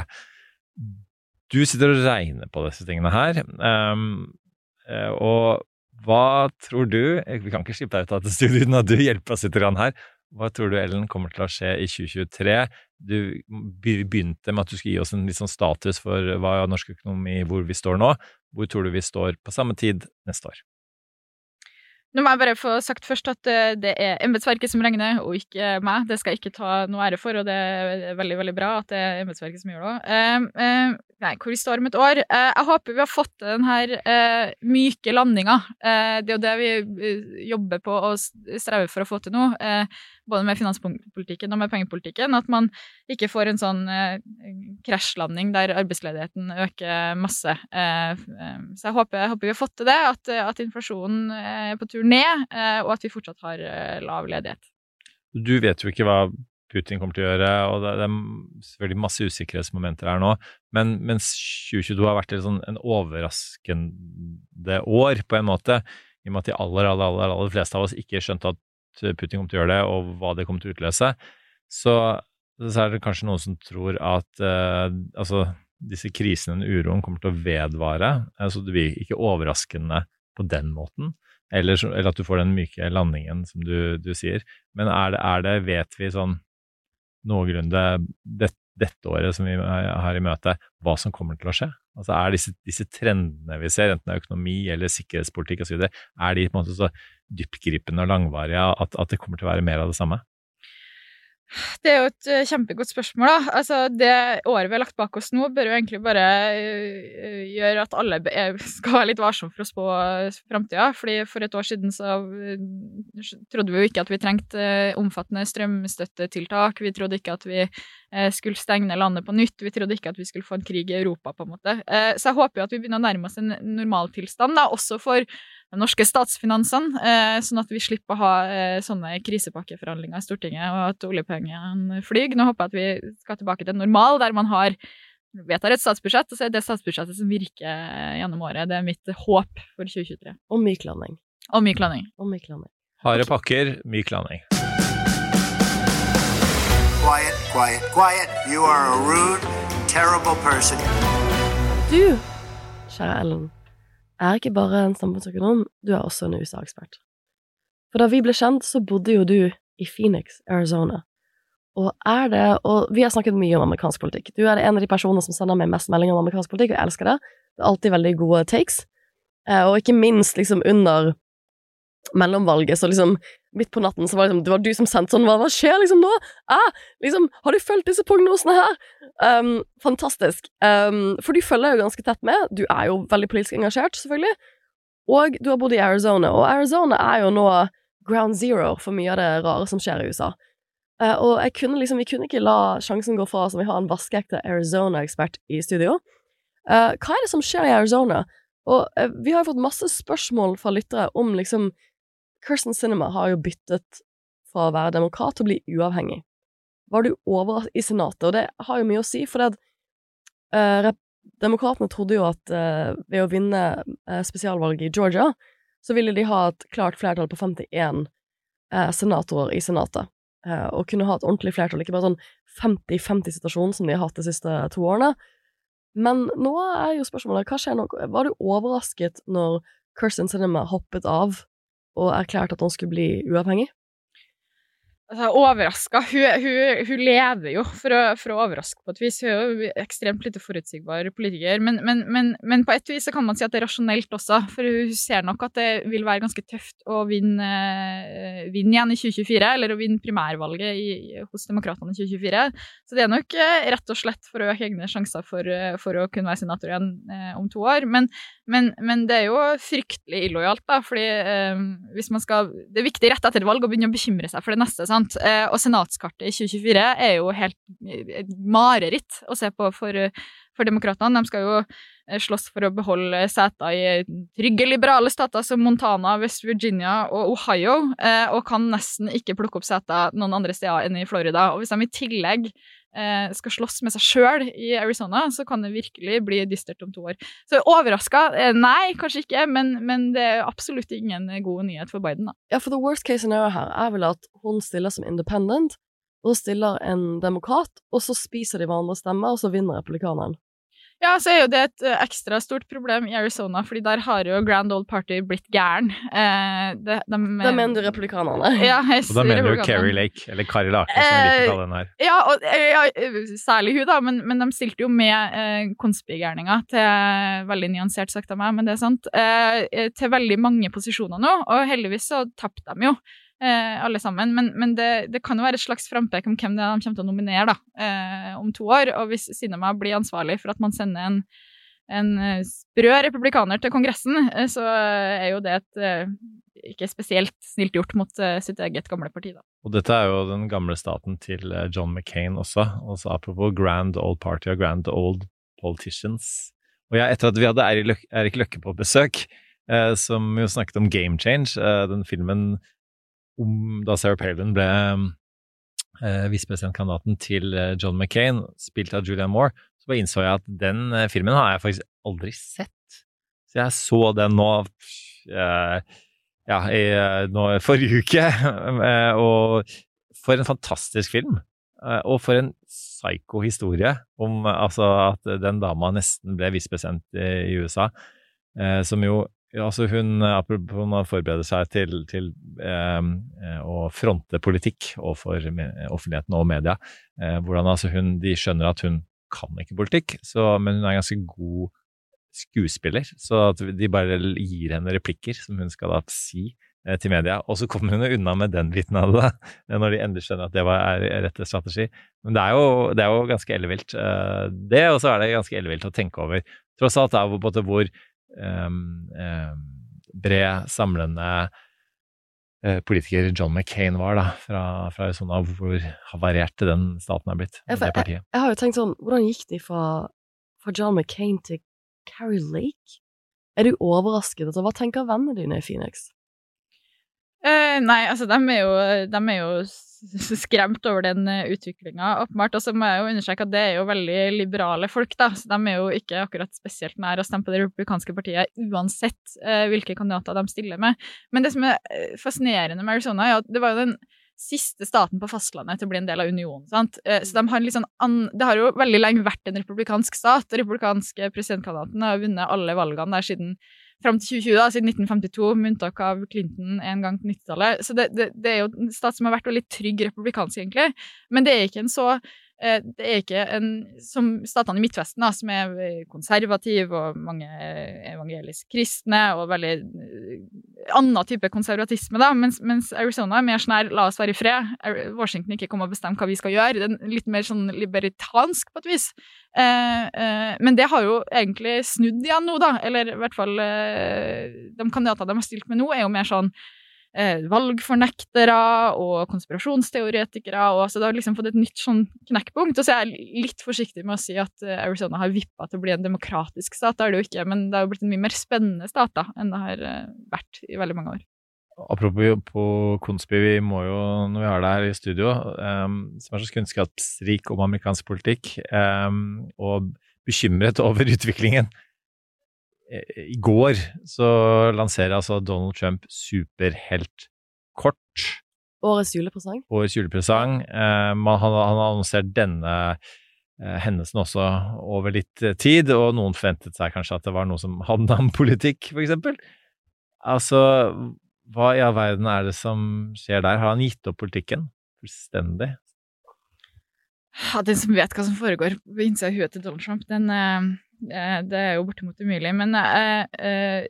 Du sitter og regner på disse tingene her. Um, Eh, og hva tror du Vi kan ikke slippe deg ut av dette studioet uten at du hjelper oss litt her. Hva tror du, Ellen, kommer til å skje i 2023? Du begynte med at du skulle gi oss en litt sånn status for hva norsk økonomi, hvor vi står nå. Hvor tror du vi står på samme tid neste år? Nå må jeg bare få sagt først at eh, det er embetsverket som regner, og ikke meg. Det skal jeg ikke ta noe ære for, og det er veldig veldig bra at det er embetsverket som gjør det òg. Uh, uh, nei, hvor vi står om et år. Uh, jeg håper vi har fått den her uh, myke landinga. det er jo det vi jobber på og strever for å få til nå, både med finanspolitikken og med pengepolitikken. At man ikke får en sånn krasjlanding der arbeidsledigheten øker masse. så jeg håper, jeg håper, vi har fått til det, at, at inflasjonen er på tur ned, eh, og at vi fortsatt har eh, lav ledighet. Du vet jo ikke hva Putin kommer til å gjøre, og det, er selvfølgelig masse usikkerhetsmomenter her nå. Men mens 2022 har vært sånn en overraskende år, på en måte, i og med at de aller, aller, aller, aller fleste av oss ikke skjønte at Putin kom til å gjøre det, og hva det kom til å utløse, så, så er det kanskje noen som tror at eh, altså, disse krisene og uroen kommer til å vedvare. Altså, det blir ikke overraskende på den måten. Eller, eller, at du får den myke landingen, som du, du sier. Men er det, er det, vet vi sånn noenlunde det, dette året som vi har i møte, hva som kommer til å skje? Altså Er disse, disse trendene vi ser, enten det er økonomi eller sikkerhetspolitikk osv., er de på en måte så dyptgripende og langvarige at, at det kommer til å være mer av det samme? Det er jo et uh, kjempegodt spørsmål. da. Altså, Det året vi har lagt bak oss nå, bør jo egentlig bare uh, gjøre at alle skal være litt varsomme for å spå framtida. Fordi for et år siden så trodde vi jo ikke at vi trengte omfattende strømstøttetiltak. Vi trodde ikke at vi skulle stenge landet på nytt. Vi trodde ikke at vi skulle få en krig i Europa, på en måte. Så jeg håper jo at vi begynner å nærme oss en normaltilstand, da, også for de norske statsfinansene, eh, sånn at vi slipper å ha eh, sånne krisepakkeforhandlinger i Stortinget, og at oljepengene flyr. Nå håper jeg at vi skal tilbake til normal, der man har vedtar et statsbudsjett, og så er det statsbudsjettet som virker gjennom året. Det er mitt håp for 2023. Og myk landing. Og myk landing. Og myk landing. Harde pakker, myk landing. Quiet, quiet, quiet. You are a rude, terrible person. Du, kjære Ellen er ikke bare en samfunnsøkonom, du er også en USA-ekspert. For da vi ble kjent, så bodde jo du i Phoenix, Arizona. Og er det Og vi har snakket mye om amerikansk politikk. Du er en av de personene som sender meg mest meldinger om amerikansk politikk, og jeg elsker det. Det er alltid veldig gode takes. Eh, og ikke minst liksom under mellomvalget, så liksom midt på natten så var det, liksom, det var du som sendte sånn Hva, hva skjer liksom nå? Ah, liksom, har du fulgt disse prognosene her? Um, fantastisk. Um, for du følger jo ganske tett med. Du er jo veldig politisk engasjert, selvfølgelig. Og du har bodd i Arizona, og Arizona er jo nå ground zero for mye av det rare som skjer i USA. Uh, og jeg kunne liksom, vi kunne ikke la sjansen gå fra oss om vi har en vaskeekte Arizona-ekspert i studio. Uh, hva er det som skjer i Arizona? Og uh, vi har fått masse spørsmål fra lyttere om liksom Kirsten Cinema har jo byttet fra å være demokrat til å bli uavhengig. Var du overrasket i Senatet? Og det har jo mye å si, for det at uh, Demokratene trodde jo at uh, ved å vinne uh, spesialvalget i Georgia, så ville de ha et klart flertall på 51 senatorer i Senatet. og kunne ha et ordentlig flertall, ikke bare sånn 50-50-situasjon som de har hatt de siste to årene. Men nå er jo spørsmålet, hva skjer nå? Var du overrasket når Kirsten Sinema hoppet av og erklærte at han skulle bli uavhengig? Altså, overraska. Hun, hun, hun lever jo for å, for å overraske på et vis. Hun er jo ekstremt lite forutsigbar politiker. Men, men, men, men, på et vis så kan man si at det er rasjonelt også, for hun ser nok at det vil være ganske tøft å vinne, vinne igjen i 2024, eller å vinne primærvalget i, hos Demokratene i 2024. Så det er nok eh, rett og slett for å øke egne sjanser for, for å kunne være senator igjen eh, om to år. Men, det er jo fryktelig illojalt, da, fordi eh, hvis man skal Det er viktig rett etter et valg å begynne å bekymre seg for det neste. sant? Eh, og senatskartet i 2024 er jo helt et mareritt å se på for, for demokratene. De skal jo eh, slåss for å beholde seter i trygge, liberale stater som Montana, West Virginia og Ohio, eh, og kan nesten ikke plukke opp seter noen andre steder enn i Florida. Og hvis de i tillegg eh, skal slåss med seg sjøl i Arizona, så kan det virkelig bli dystert om to år. Så overraska? Eh, nei, kanskje ikke, men, men, det er absolutt ingen god nyhet for Biden. da. Ja, for the worst case scenario her er vel at hun stiller som independent, og stiller en demokrat, og så spiser de hverandre stemmer, og så vinner republikaneren. Ja, så er jo det et eh, ekstra stort problem i Arizona, fordi der har jo Grand Old Party blitt gæren. Eh, de, de, da mener du republikanerne? Ja, og da mener du Kerry Lake, eller Kari Lake, som vi liker å kalle den her. Ja, og, eh, ja, særlig hun, da, men, men, de stilte jo med eh, konspigærninger til Veldig nyansert sagt av meg, men det er sant. Eh, til veldig mange posisjoner nå, og heldigvis så tapte de jo eh, alle sammen. Men, men det, det, kan jo være et slags frampek om hvem det er de kommer til å nominere da, eh, om to år. Og hvis Sinema blir ansvarlig for at man sender en, en eh, sprø republikaner til Kongressen, eh, så er jo det et eh, ikke spesielt snilt gjort mot sitt eget gamle parti. Da. Og dette er jo den gamle staten til John McCain også. Også apropos Grand Old Party og Grand Old Politicians. Og ja, etter at vi hadde Erik Løkke på besøk, eh, som jo snakket om Game Change, eh, den filmen om da Sarah Palin ble eh, visepresidentkandidaten til eh, John McCain, spilt av Julianne Moore, så bare innså jeg at den eh, filmen har jeg faktisk aldri sett. Så jeg så den nå eh, ja, i, eh, nå forrige uke, og for en fantastisk film. Og for en psyko-historie om altså, at den dama nesten ble visepresident i USA, som jo altså hun, eh, apropos å forberede seg til, til ehm, eh, å fronte politikk overfor offentligheten og media. Eh, hvordan altså hun, De skjønner at hun kan ikke politikk, så, men hun er en ganske god skuespiller. Så de bare gir henne replikker som hun skal da si eh, til media. Og så kommer hun unna med den biten av det, når de endelig skjønner at det var, rette strategi. Men det er jo, det er jo ganske ellevilt. Eh, det, og så er det ganske ellevilt å tenke over. Tross alt er det hvor um, um, bred, samlende uh, politiker John McCain var da, fra, fra Arizona, hvor havarert den staten er blitt. Jeg, jeg, jeg, har jo tenkt sånn, hvordan gikk de fra, fra John McCain til Carrie Lake? Er du overrasket? Altså, hva tenker vennene dine i Phoenix? Uh, nei, altså, de er jo, de er jo skremt over den eh, utviklinga, åpenbart. Og så må jeg jo understreke at det er jo veldig liberale folk, da. Så de er jo ikke akkurat spesielt nær å stemme på det republikanske partiet uansett uh, hvilke kandidater de stiller med. Men det som er fascinerende med Arizona, er at det var jo den siste staten på fastlandet til å bli en del av unionen. sant? Så de har liksom Det har jo veldig lenge vært en republikansk stat. og Republikanske presidentkandidaten har vunnet alle valgene der siden fram til 2020, da, siden 1952, med unntak av Clinton en gang på 90-tallet. Så det, det, det, er jo en stat som har vært veldig trygg republikansk, egentlig. Men det er ikke en så det er ikke en, som statene i Midtvesten, da, som er konservative og mange evangelisk kristne og veldig eh, annen type konservatisme, da, mens, mens Arizona er mer sånn her la oss være i fred, Washington ikke kommer og bestemme hva vi skal gjøre. Det er litt mer sånn libertansk på et vis. Eh, eh, men det har jo egentlig snudd igjen nå, da. Eller i hvert fall eh, de kandidatene de har stilt med nå, er jo mer sånn eh, valgfornektere og konspirasjonsteoretikere. og så Det har liksom fått et nytt sånn knekkpunkt. Og så er jeg litt forsiktig med å si at eh, Arizona har vippa til å bli en demokratisk stat. Det er det jo ikke, men det har blitt en mye mer spennende stat da, enn det har eh, vært i veldig mange år. Apropos på Konsby, vi må jo, når vi har deg her i studio, um, som er så kunnskapsrik om amerikansk politikk, um, og bekymret over utviklingen i går så lanserer altså Donald Trump superheltkort Årets julepresang. årets julepresang. Eh, han, han har annonsert denne eh, hendelsen også over litt eh, tid, og noen forventet seg kanskje at det var noe som handla om politikk, for eksempel. Altså, hva i all verden er det som skjer der? Har han gitt opp politikken fullstendig? Ja, den som vet hva som foregår på innsida av huet til Donald Trump, den, eh, eh, det er jo bortimot umulig. Men eh, eh,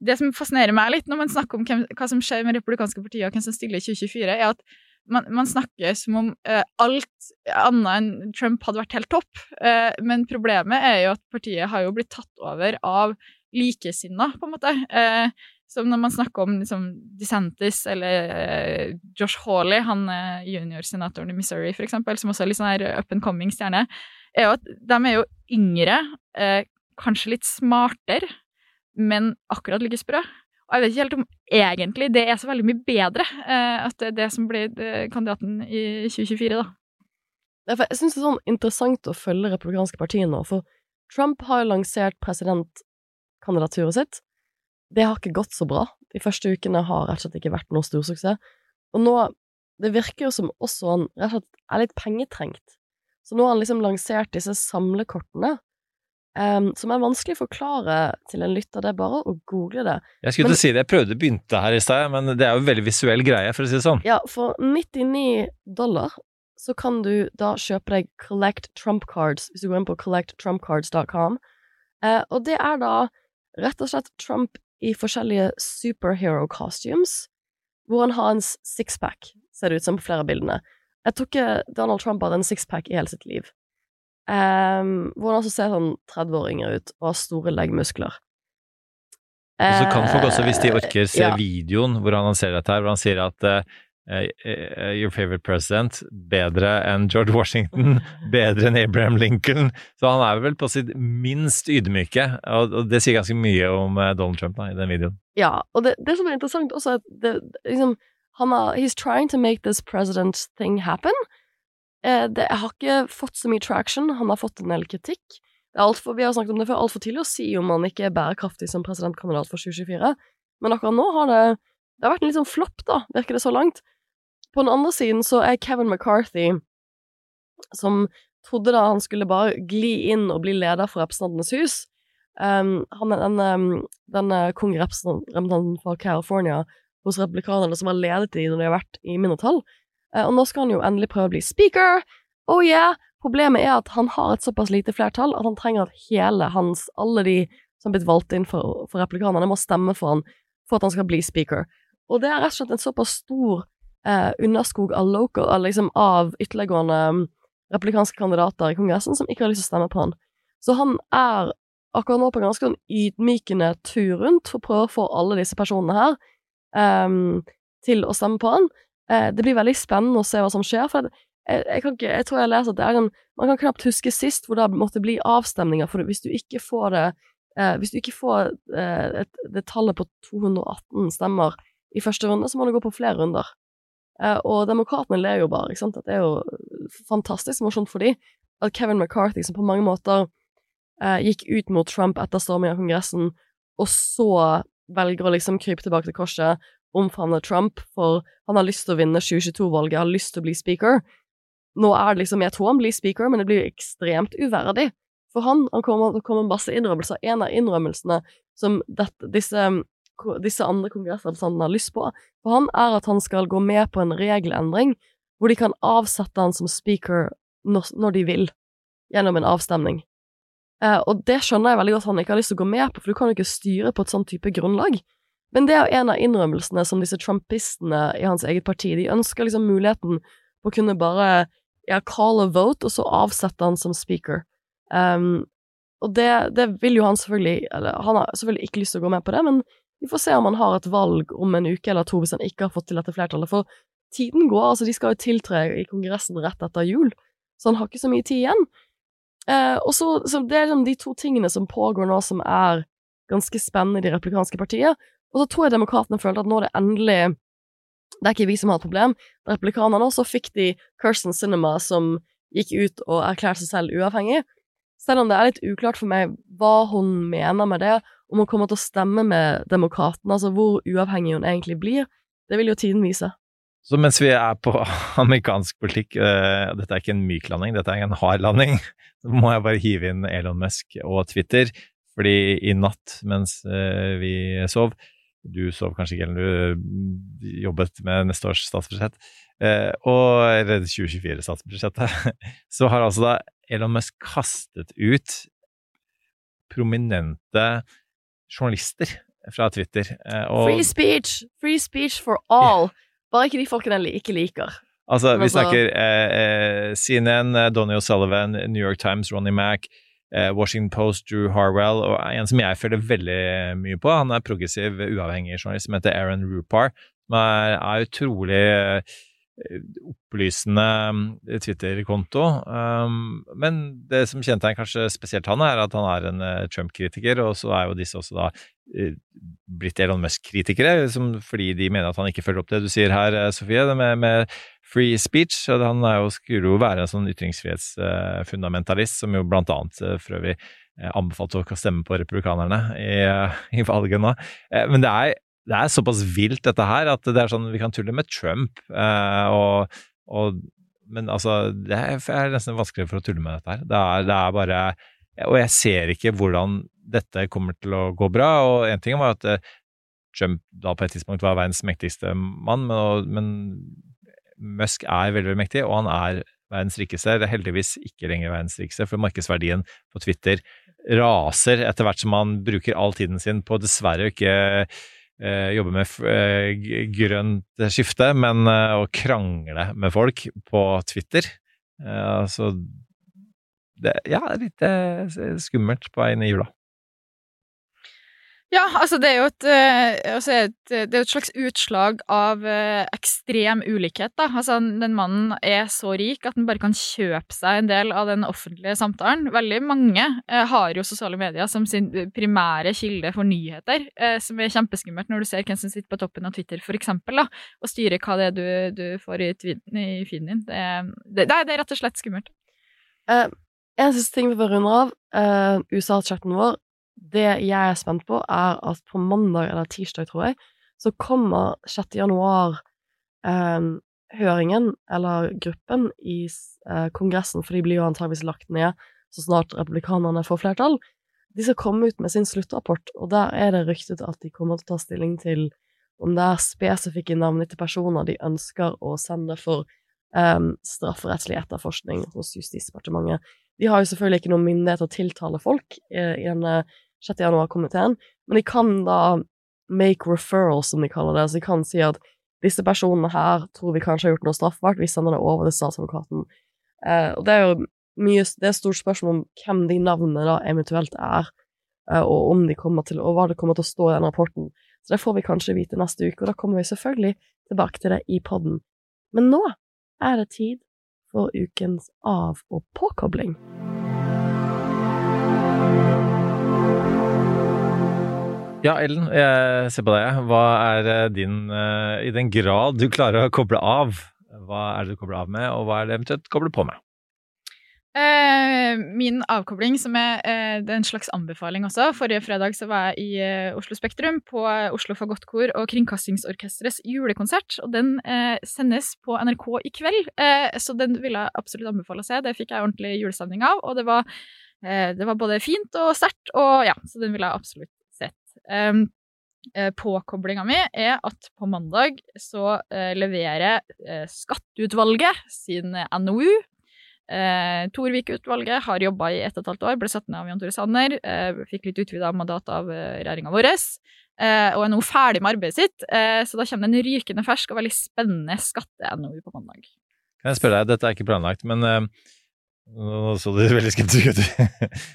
det som fascinerer meg litt når man snakker om hvem, hva som skjer med republikanske partier, og hvem som stiller i 2024, er at man, man snakker som om eh, alt annet enn Trump hadde vært helt topp. Eh, men problemet er jo at partiet har jo blitt tatt over av likesinna, på en måte. Eh, som når man snakker om liksom, DeSantis eller eh, Josh Hawley, han eh, juniorsenatoren i Missouri, for eksempel, som også er litt sånn her up and coming stjerne, er jo at de er jo yngre, eh, kanskje litt smartere, men akkurat like sprø. Og jeg vet ikke helt om egentlig det er så veldig mye bedre eh, at det er det som blir eh, kandidaten i 2024, da. Jeg syns det er sånn interessant å følge republikanske partier nå, for Trump har jo lansert presidentkandidaturet sitt. Det har ikke gått så bra. De første ukene har rett og slett ikke vært noe storsuksess. Og nå Det virker jo som også han rett og slett er litt pengetrengt. Så nå har han liksom lansert disse samlekortene, um, som er vanskelig å forklare til en lytter. Det er bare å google det. Jeg skulle Men- til å si det, jeg prøvde å begynne her i stad, men det er jo en veldig visuell greie, for å si det sånn. Ja, for 99 dollar så kan du da kjøpe deg Collect Trump Cards, hvis du går inn på collecttrumpcards.com. Uh, og det er da rett og slett Trump i forskjellige superhero costumes, hvor han har en sixpack, ser det ut som på flere av bildene. Jeg tror ikke Donald Trump hadde en sixpack i hele sitt liv. Um, hvor han også ser sånn 30-åringer ut og har store leggmuskler. Og så kan folk også, hvis de Eh, orker, se ja. videoen hvor han ser dette her, hvor han sier at uh, Your favorite president, bedre enn George Washington, bedre enn Abraham Lincoln. Så han er vel på sitt minst ydmyke, og, og det sier ganske mye om Donald Trump da, i den videoen. Ja, og det, det som er interessant også, er at det, liksom, han har, he's trying to make this president thing happen. Eh, det har ikke fått så mye traction, han har fått en del kritikk. Alt for, vi har snakket om det før, altfor tidlig å si om han ikke er bærekraftig som presidentkandidat for 2024, men akkurat nå har det, det har vært en litt sånn flopp, da, virker det så langt. På den andre siden så er Kevin McCarthy, som trodde da han skulle bare gli inn og bli leder for Representantenes hus, Um, han den, um, den uh, kongerepresentanten fra California hos replikanerne som har ledet de når de har vært i mindretall. Uh, og nå skal han jo endelig prøve å bli speaker. Oh yeah! Problemet er at han har et såpass lite flertall at han trenger at hele hans, alle de som har blitt valgt inn for, for replikanerne, må stemme for han for at han skal bli speaker. Og det er rett og slett en såpass stor eh, underskog av local, liksom av ytterliggående replikanske republikanske kandidater i Kongressen som ikke har lyst til å stemme på han. Så han er akkurat nå på en ganske sånn ydmykende tur rundt for å prøve å få alle disse personene her ehm, til å stemme på han. Uh, det blir veldig spennende å se hva som skjer, for jeg, jeg, kan ikke, jeg tror jeg leser at det er en Man kan knapt huske sist hvor det måtte bli avstemninger, for hvis du ikke får det uh, Hvis du ikke får eh, et, det tallet på 218 stemmer i første runde, så må du gå på flere runder. Eh, og demokratene ler jo bare, ikke sant. Det er jo fantastisk morsomt for dem at Kevin McCarthy, som på mange måter eh, gikk ut mot Trump etter stormingen av Kongressen, og så velger å liksom krype tilbake til korset, omfavne Trump, for han har lyst til å vinne 2022-valget, har lyst til å bli speaker. Nå er det liksom Jeg tror han blir speaker, men det blir ekstremt uverdig for han. Han kommer med masse innrømmelser. En av innrømmelsene som dette, disse, disse andre kongressrepresentantene har lyst på for han, er at han skal gå med på en regelendring hvor de kan avsette han som speaker når, når de vil, gjennom en avstemning. Eh, og det skjønner jeg veldig godt han ikke har lyst til å gå med på, for du kan jo ikke styre på et sånn type grunnlag. Men det er jo en av innrømmelsene som disse trumpistene i hans eget parti De ønsker liksom muligheten på å kunne bare ja, call a vote, og så avsette han som speaker. Um, og det, det vil jo han selvfølgelig Eller han har selvfølgelig ikke lyst til å gå med på det, men vi får se om han har et valg om en uke eller to hvis han ikke har fått til dette flertallet. For tiden går, altså de skal jo tiltre i Kongressen rett etter jul, så han har ikke så mye tid igjen. Eh, og så, så Det er liksom de to tingene som pågår nå som er ganske spennende i det republikanske partiet. Og så tror jeg demokratene følte at nå er det endelig Det er ikke vi som har et problem. Republikanerne også fikk de Kirsten Cinema som gikk ut og erklærte seg selv uavhengig. Selv om det er litt uklart for meg hva hun mener med det, om hun kommer til å stemme med demokratene, altså hvor uavhengig hun egentlig blir, det vil jo tiden vise. Så mens vi er på amerikansk politikk, uh, dette er ikke en myk landing, dette er en hard landing, så må jeg bare hive inn Elon Musk og Twitter. Fordi i natt mens uh, vi sov Du sov kanskje ikke, eller du jobbet med neste års statsbudsjett, uh, og, eller 2024-statsbudsjettet, så har altså da Elon Musk kastet ut prominente journalister fra Twitter. Og, Free speech! Free speech for all! Bare ikke de folkene jeg ikke liker. Altså, vi Altså- snakker eh, eh, CNN, eh, Donny O'Sullivan, New York Times, Ronny Mack, eh, Washington Post, Drew Harwell, og en som jeg følger veldig mye på. Han er progressiv, uavhengig journalist som heter Aaron Rupar, som er, er utrolig eh, opplysende eh, Twitter-konto. Um, men det som kjennetegner kanskje spesielt han, er at han er en eh, Trump-kritiker, og så er jo disse også da eh, blitt Elon Musk-kritikere, fordi de mener at han ikke følger opp det du sier her, Sofie, det med, med free speech. Han jo, skulle jo være en sånn ytringsfrihetsfundamentalist, som jo blant annet for øvrig anbefalte å stemme på republikanerne i, i valget nå. Men det er, det er såpass vilt dette her at det er sånn vi kan tulle med Trump eh, og, og men altså, det er, nesten vanskeligere for å tulle med dette her. Det er, det er bare Og jeg ser ikke hvordan dette kommer til å gå bra. Og en ting var at eh, Trump da på et tidspunkt var verdens mektigste mann, men, men Musk er veldig, veldig mektig, og han er verdens rikeste. Det er heldigvis ikke lenger verdens rikeste, for markedsverdien på Twitter raser etter hvert som han bruker all tiden sin på dessverre ikke jobbe med eh, grønt skifte, men eh, å krangle med folk på Twitter. Eh, altså det, Ja, litt eh, skummelt på vei inn i jula. Ja, altså det er jo et, eh, altså et, det er et slags utslag av eh, ekstrem ulikhet. Da. Altså, den mannen er så rik at han bare kan kjøpe seg en del av den offentlige samtalen. Veldig mange eh, har jo sosiale medier som sin primære kilde for nyheter, eh, som er kjempeskummelt når du ser hvem som sitter på toppen av Twitter, for eksempel, da, og styrer hva det er du, du får i, i feeden din. Det, det, det, er rett og slett skummelt. Uh, en siste ting vi får runde av. Uh, USA-chatten vår. Det jeg er spent på, er at på mandag eller tirsdag, tror jeg, så kommer 6. januar eh, høringen, eller gruppen, i eh, Kongressen, for de blir jo antageligvis lagt ned så snart republikanerne får flertall. De skal komme ut med sin sluttrapport, og der er det ryktet at de kommer til å ta stilling til om det er spesifikke navngitte personer de ønsker å sende for um, strafferettslig etterforskning hos Justisdepartementet. De har jo selvfølgelig ikke noen myndighet til å tiltale folk eh, i denne 6. januar-komiteen, men de kan da make referrals, som de kaller det. Så de kan si at disse personene her tror vi kanskje har gjort noe straffbart, vi sender det over til statsadvokaten. Eh, og det er jo mye Det er stort spørsmål om hvem de navnene da eventuelt er, eh, og om de kommer til, og hva det kommer til å stå i den rapporten. Så det får vi kanskje vite neste uke, og da kommer vi selvfølgelig tilbake til det i podden. Men nå er det tid for ukens av- og påkobling. Ja, Ellen, jeg ser på deg. Hva er eh, din eh, I den grad du klarer å koble av, hva er det du kobler av med, og hva er det eventuelt kobler på med? Eh, min avkobling, som er, en slags anbefaling også. Forrige fredag så var jeg i Oslo Spektrum på Oslo Fagottkor og Kringkastingsorkesterets julekonsert. Og den sendes på NRK i kveld, så den vil jeg absolutt anbefale å se. Det fikk jeg ordentlig julestemning av, og det var, det var både fint og sterkt, og ja, så den vil jeg absolutt. Um, eh, Påkoblinga mi er at på mandag så eh, leverer eh, Skatteutvalget sin NOU. Eh, Torvik-utvalget har jobba i ett og et halvt år, ble satt ned av Jan Tore Sanner. Fikk litt utvida mandat av regjeringa vår. Og er nå ferdig med arbeidet sitt. Så da kommer det en rykende fersk og veldig spennende skatte-NOU på mandag. Kan jeg spørre deg, dette er ikke planlagt, men eh, nå så du veldig skeptisk ut.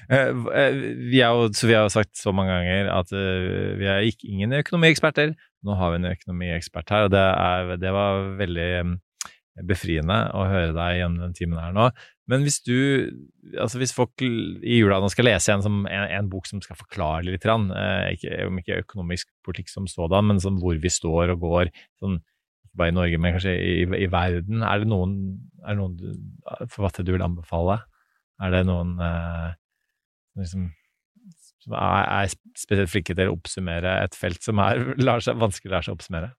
Eh, eh, vi er jo, vi har jo sagt så mange ganger at eh, vi er ikke, ingen økonomieksperter. Nå har vi en økonomiekspert her, og det, er, det var veldig eh, befriende å høre deg gjennom den timen her nå. Men hvis du, altså hvis folk i jula nå skal lese en, som, en, en bok som skal forklare litt, grann, eh, ikke, om ikke økonomisk politikk som sådan, men som hvor vi står og går, sånn, bare i Norge, men kanskje i, i verden, er det noen, er det noen forfattere du vil anbefale? Er det noen eh, som liksom, som er, er spesielt flinke til å oppsummere et felt som er seg, vanskelig lar seg oppsummere?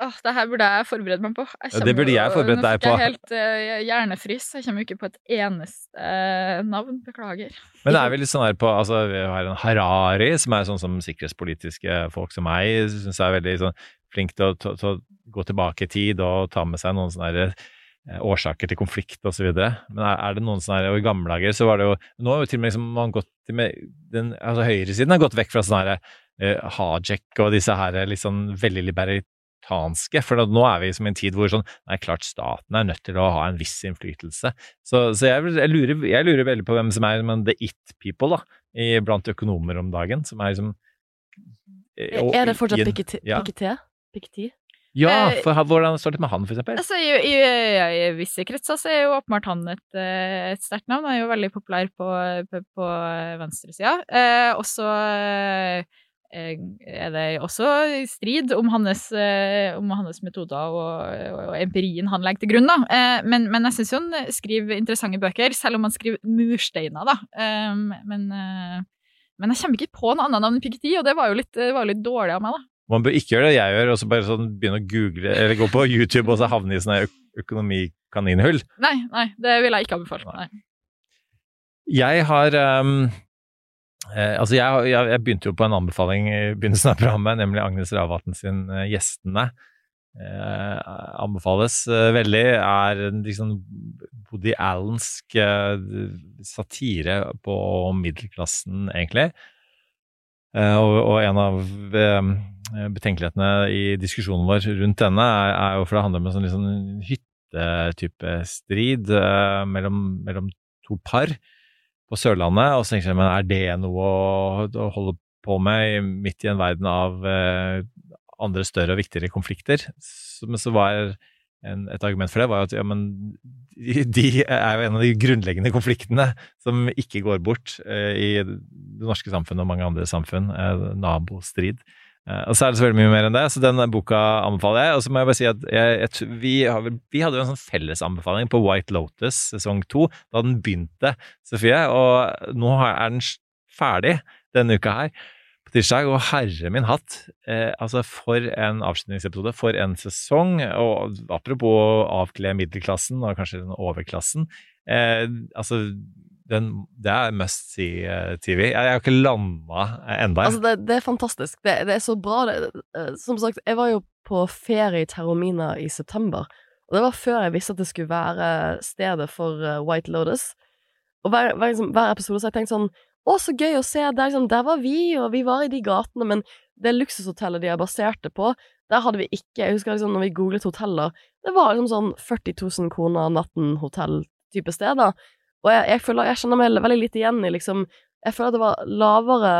Åh, det her burde jeg forberede meg på. Ja, det burde jeg forberedt deg Nå fikk jeg helt uh, hjernefrys. Jeg kommer ikke på et eneste uh, navn. Beklager. Men det er vel litt sånn her på altså, Vi har en Harari, som er sånn som sikkerhetspolitiske folk som meg syns er veldig sånn flink til å, til, til å gå tilbake i tid og ta med seg noen sånne eh, årsaker til konflikt osv. Men er, det noen sånne og I gamle dager så var det jo Nå har jo til og med liksom, man gått til med den, altså Høyresiden har gått vekk fra sånn her eh, Hajek og disse her litt sånn veldig libertanske. For nå er vi liksom i en tid hvor sånn Nei, klart staten er nødt til å ha en viss innflytelse. Så, så jeg, jeg, lurer, jeg lurer veldig på hvem som er men, the it people da, i, blant økonomer om dagen. Som er liksom og- Er det fortsatt Piketty? Ja, Piketty? ja Eh, for hvordan står det med han, for eksempel? Altså, i, i, I visse kretser så er jo åpenbart han et, eh, et sterkt navn. Han er jo veldig populær på, på, på venstresida. Eh, og så eh, er det også strid om hans, eh, om hans metoder og, og, empirien han legger til grunn. Da. Eh, men, men jeg syns jo han skriver interessante bøker, selv om han skriver mursteiner. Da. Eh, men, eh, men jeg kommer ikke på noe annet navn enn Piketty, og det var jo litt, var litt dårlig av meg. da. Man bør ikke gjøre det jeg gjør, og så bare sånn begynne å google, eller gå på YouTube og så havne i sånne økonomikaninhull. Nei, nei, det vil jeg ikke anbefale. Nei. Jeg har um, eh, Altså, jeg, jeg, jeg begynte jo på en anbefaling i begynnelsen av programmet, nemlig Agnes Ravatn sin uh, 'Gjestene'. Eh, anbefales eh, veldig. Er en liksom Woody Allensk eh, satire på middelklassen, egentlig. Eh, og, og en av eh, betenkelighetene i diskusjonen vår rundt denne er, er jo for det handler om en sånn sånn hyttetype strid uh, mellom, mellom to par på Sørlandet. Og så tenker jeg, men er det noe å, å holde på med midt i en verden av uh, andre større og viktigere konflikter? Så, men så var en, et argument for det var jo at ja, men de er jo en av de grunnleggende konfliktene som ikke går bort eh, i det norske samfunnet og mange andre samfunn. Eh, nabostrid. Eh, og så er det veldig mye mer enn det, så den boka anbefaler jeg. Og så må jeg bare si at jeg, jeg, vi, vi hadde jo en sånn fellesanbefaling på White Lotus sesong to da den begynte, Sofie. Og nå er den ferdig denne uka her på tirsdag, og herre min hatt. Eh, altså, for en avslutningsepisode, for en sesong. Og apropos å avkle middelklassen, og kanskje den overklassen. Eh, altså, den, det er must see eh. Jeg, har ikke landa enda. Altså, det, det er fantastisk. Det, det er så bra. Eh, som sagt, jeg var jo på ferie i Terromina i september. Og det var før jeg visste at det skulle være stedet for eh, White Lotus. Og hver, hver, liksom, hver episode så har jeg tenkt sånn Å, så gøy å se! Der, liksom, der var vi, og vi var i de gatene, men det luksushotellet de har basert på, der hadde vi ikke Jeg husker liksom når vi googlet hoteller, det var liksom sånn 40 000 kroner natten-hotell-type steder. Og jeg, jeg føler Jeg kjenner meg veldig lite igjen i liksom Jeg føler at det var lavere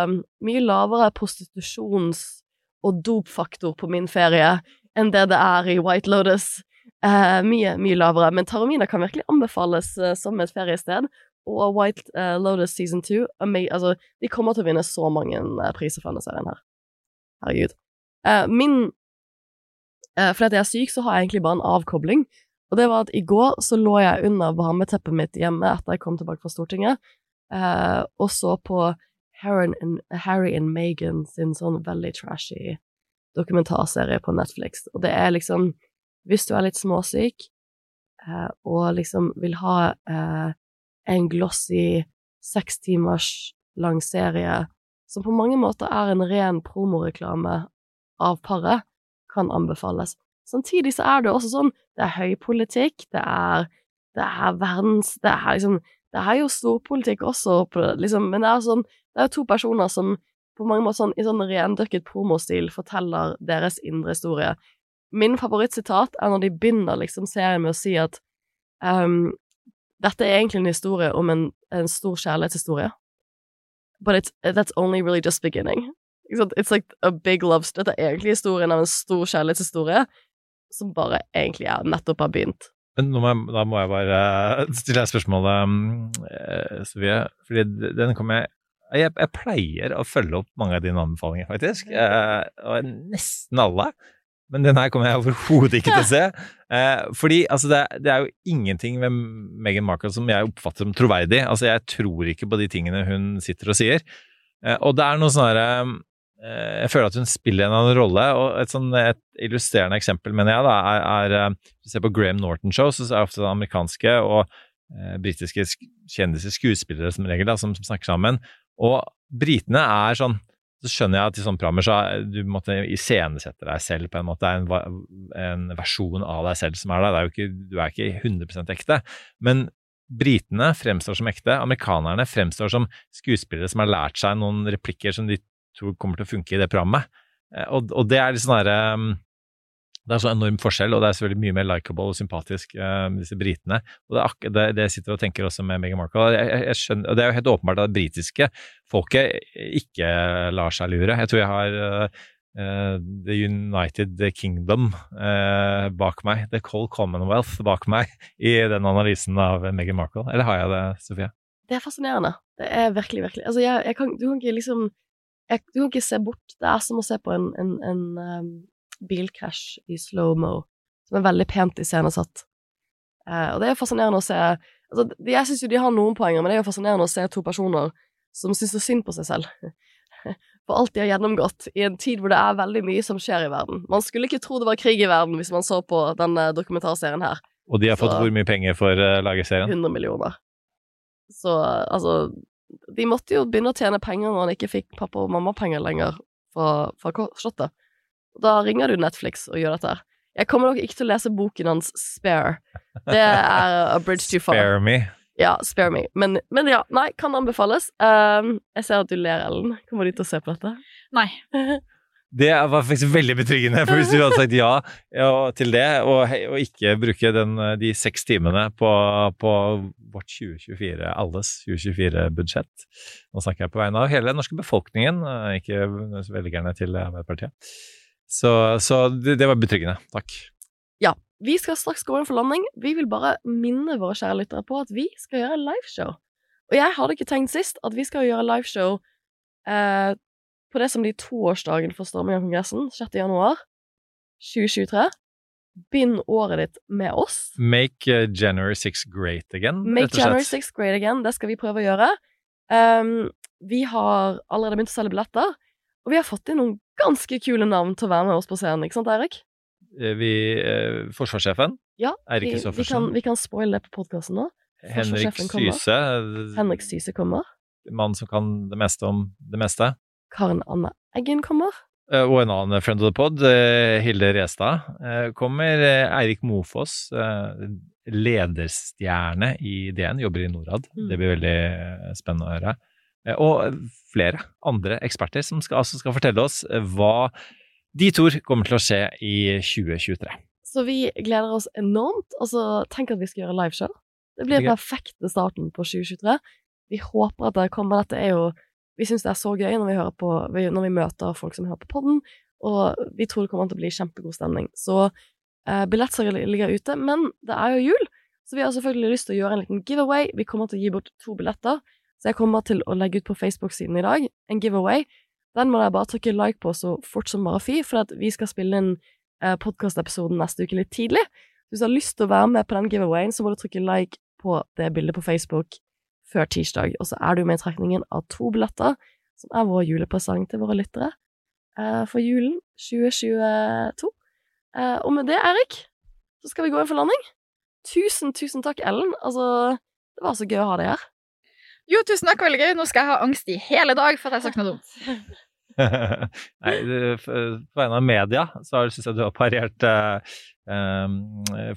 Mye lavere prostitusjons- og dopfaktor på min ferie enn det det er i White Lotus. Eh, mye, mye lavere. Men Taromina kan virkelig anbefales eh, som et feriested. Og White eh, Lotus season 2 Altså, de kommer til å vinne så mange eh, priser for denne serien her. Herregud. Eh, min eh, Fordi jeg er syk, så har jeg egentlig bare en avkobling. Og det var at i går så lå jeg under varmeteppet mitt hjemme etter jeg kom tilbake fra Stortinget, eh, og så på and, Harry and Meghan sin sånn veldig trashy dokumentarserie på Netflix. Og det er liksom Hvis du er litt småsyk eh, og liksom vil ha eh, en glossy seks timers lang serie som på mange måter er en ren promoreklame av paret, kan anbefales. Samtidig så er det også sånn Det er høypolitikk, det er, det er verdens Det er liksom Det er jo storpolitikk også, liksom, men det er sånn Det er jo to personer som på mange måter sånn, i sånn rendyrket promostil forteller deres indre historie. Min favorittsitat er når de begynner liksom serien med å si at um, dette er egentlig en historie om en, en stor kjærlighetshistorie. But it's, that's only really just beginning. It's like a big love story. Dette er egentlig historien av en stor kjærlighetshistorie som bare egentlig er nettopp har begynt. Men må jeg, da må jeg bare eh, stille deg spørsmålet, eh, Sofie. Fordi den kommer jeg jeg, jeg pleier å følge opp mange av dine anbefalinger, faktisk. Eh, og nesten alle. Men den her kommer jeg overhodet ikke til å se. Eh, fordi altså, det, det er jo ingenting ved Meghan Markle som jeg oppfatter som troverdig. Altså, jeg tror ikke på de tingene hun sitter og sier. Eh, og det er noe sånn herre Jeg føler at hun spiller en annen rolle, og et, sånn, et illustrerende eksempel, mener jeg, da, er, er eh, Hvis du ser på Graham Norton-show, så er det ofte amerikanske og eh, britiske sk- kjendiser, skuespillere som regel, da, som, som snakker sammen. Og britene er sånn så skjønner jeg at i sånne programmer så er, du måtte iscenesette deg selv på en måte. Det er en, en versjon av deg selv som er der. Det er ikke, du er ikke 100% ekte. Men britene fremstår som ekte. Amerikanerne fremstår som skuespillere som har lært seg noen replikker som de tror kommer til å funke i det programmet. Eh, Og, og det er litt sånn derre um, Det er så enorm forskjell, og det er selvfølgelig mye mer likeable og sympatisk med disse britene. Og det er det, det sitter og tenker også med Meghan Markle. Jeg, jeg, jeg skjønner, og det er jo helt åpenbart at det britiske folket ikke lar seg lure. Jeg tror jeg har uh, The United Kingdom bak meg, The Cold Commonwealth bak meg, i den analysen av Meghan Markle. Eller har jeg det, Sofie? Det er fascinerende. Det er virkelig, virkelig Altså, jeg kan, du kan ikke liksom jeg, Du kan ikke se bort. Det er som å se på en, en, en um, bilkrasj i slow-mo, som er veldig pent iscenesatt. Uh, og det er fascinerende å se altså, Jeg syns jo de har noen poenger, men det er jo fascinerende å se to personer som syns så synd på seg selv. For alt de har gjennomgått i en tid hvor det er veldig mye som skjer i verden. Man skulle ikke tro det var krig i verden hvis man så på denne dokumentarserien her. Og de har fått hvor mye penger for uh, lagerserien? 100 millioner. Så altså De måtte jo begynne å tjene penger når han ikke fikk pappa- og mammapenger lenger fra, fra slottet. Da ringer du Netflix og gjør dette. her. Jeg kommer nok ikke til å lese boken hans Spare. Det er A Bridge Too Far. Spare me. Ja, Spare Me. Men, men ja, nei, kan anbefales. Um, jeg ser at du ler, Ellen. Kommer du til å se på dette? Nei. Det var faktisk veldig betryggende, for hvis du hadde sagt ja, til det, og, og ikke bruke den, eh, de seks timene på, på vårt 2024, alles 2024-budsjett Nå snakker jeg på vegne av hele den norske befolkningen, eh, ikke velgerne til Arbeiderpartiet. Så, så det, det var betryggende. Takk. Ja. Vi skal straks gå inn for landing. Vi vil bare minne våre kjære lyttere på at vi skal gjøre liveshow. Og jeg hadde ikke tenkt sist at vi skal gjøre liveshow eh, på det som blir toårsdagen for Kongressen, 6. januar 2023. Bind året ditt med oss. Make uh, January 6 great again, Make. January 6 great again. Det skal vi prøve å gjøre. Um, vi har allerede begynt å selge billetter, og vi har fått inn noen ganske kule navn til å være med oss på scenen, ikke sant, Eirik? Eh, Vi, eh, forsvarssjefen, Ja, Eirik vi, vi, kan, vi kan spoile det på podkasten nå. Henrik. Syse, Henrik Syse kommer. mann som kan det meste om det meste. Karen Anne Eggen kommer. Eh, Og en annen friend of the pod, eh, Hilde Restad, eh, kommer. Eirik Mofoss, lederstjerne i DN, jobber i Norad. Mm. Det blir veldig spennende å høre. Og flere andre eksperter som skal, altså skal fortelle oss hva de tror kommer til å skje i 2023. Så vi gleder oss enormt. Altså, tenk at vi skal gjøre liveshow. Det blir er perfekte starten på 2023. Vi håper at dere kommer. Dette er jo Vi syns det er så gøy når vi, på, når vi møter folk som hører på podden, og vi tror det kommer til å bli kjempegod stemning. Så eh, billettsalget ligger ute, men det er jo jul, så vi har selvfølgelig lyst til å gjøre en liten giveaway. Vi kommer til å gi bort to billetter, så jeg kommer til å legge ut på Facebook-siden i dag en giveaway. Den må dere bare trykke like på så fort som bare fy, for vi skal spille inn eh, podkastepisoden neste uke litt tidlig. Hvis du har lyst til å være med på den giveawayen, så må du trykke like på det bildet på Facebook før tirsdag, og så er du med i trekningen av to billetter, som er vår julepresang til våre lyttere eh, for julen 2022. Eh, og med det, Eirik, så skal vi gå inn for landing. Tusen, tusen takk, Ellen. Altså, det var så gøy å ha deg her. Jo, tusen takk, veldig gøy. Nå skal jeg ha angst i hele dag for at jeg har sagt noe dumt. Nei, på vegne av media så syns jeg du har parert eh,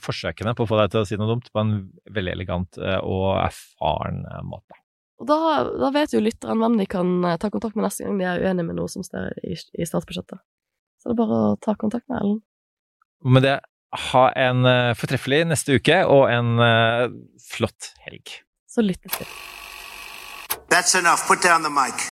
forsøkene på å få deg til å si noe dumt på en veldig elegant eh, og erfaren eh, måte. Og da, da vet jo lytteren hvem de kan eh, ta kontakt med neste gang de er uenige med noe som står i, i statsbudsjettet. Så det er bare å ta kontakt med Ellen. Med det, ha en eh, fortreffelig neste uke og en uh, flott helg. Så lyttes til. That's enough. Put down the mic.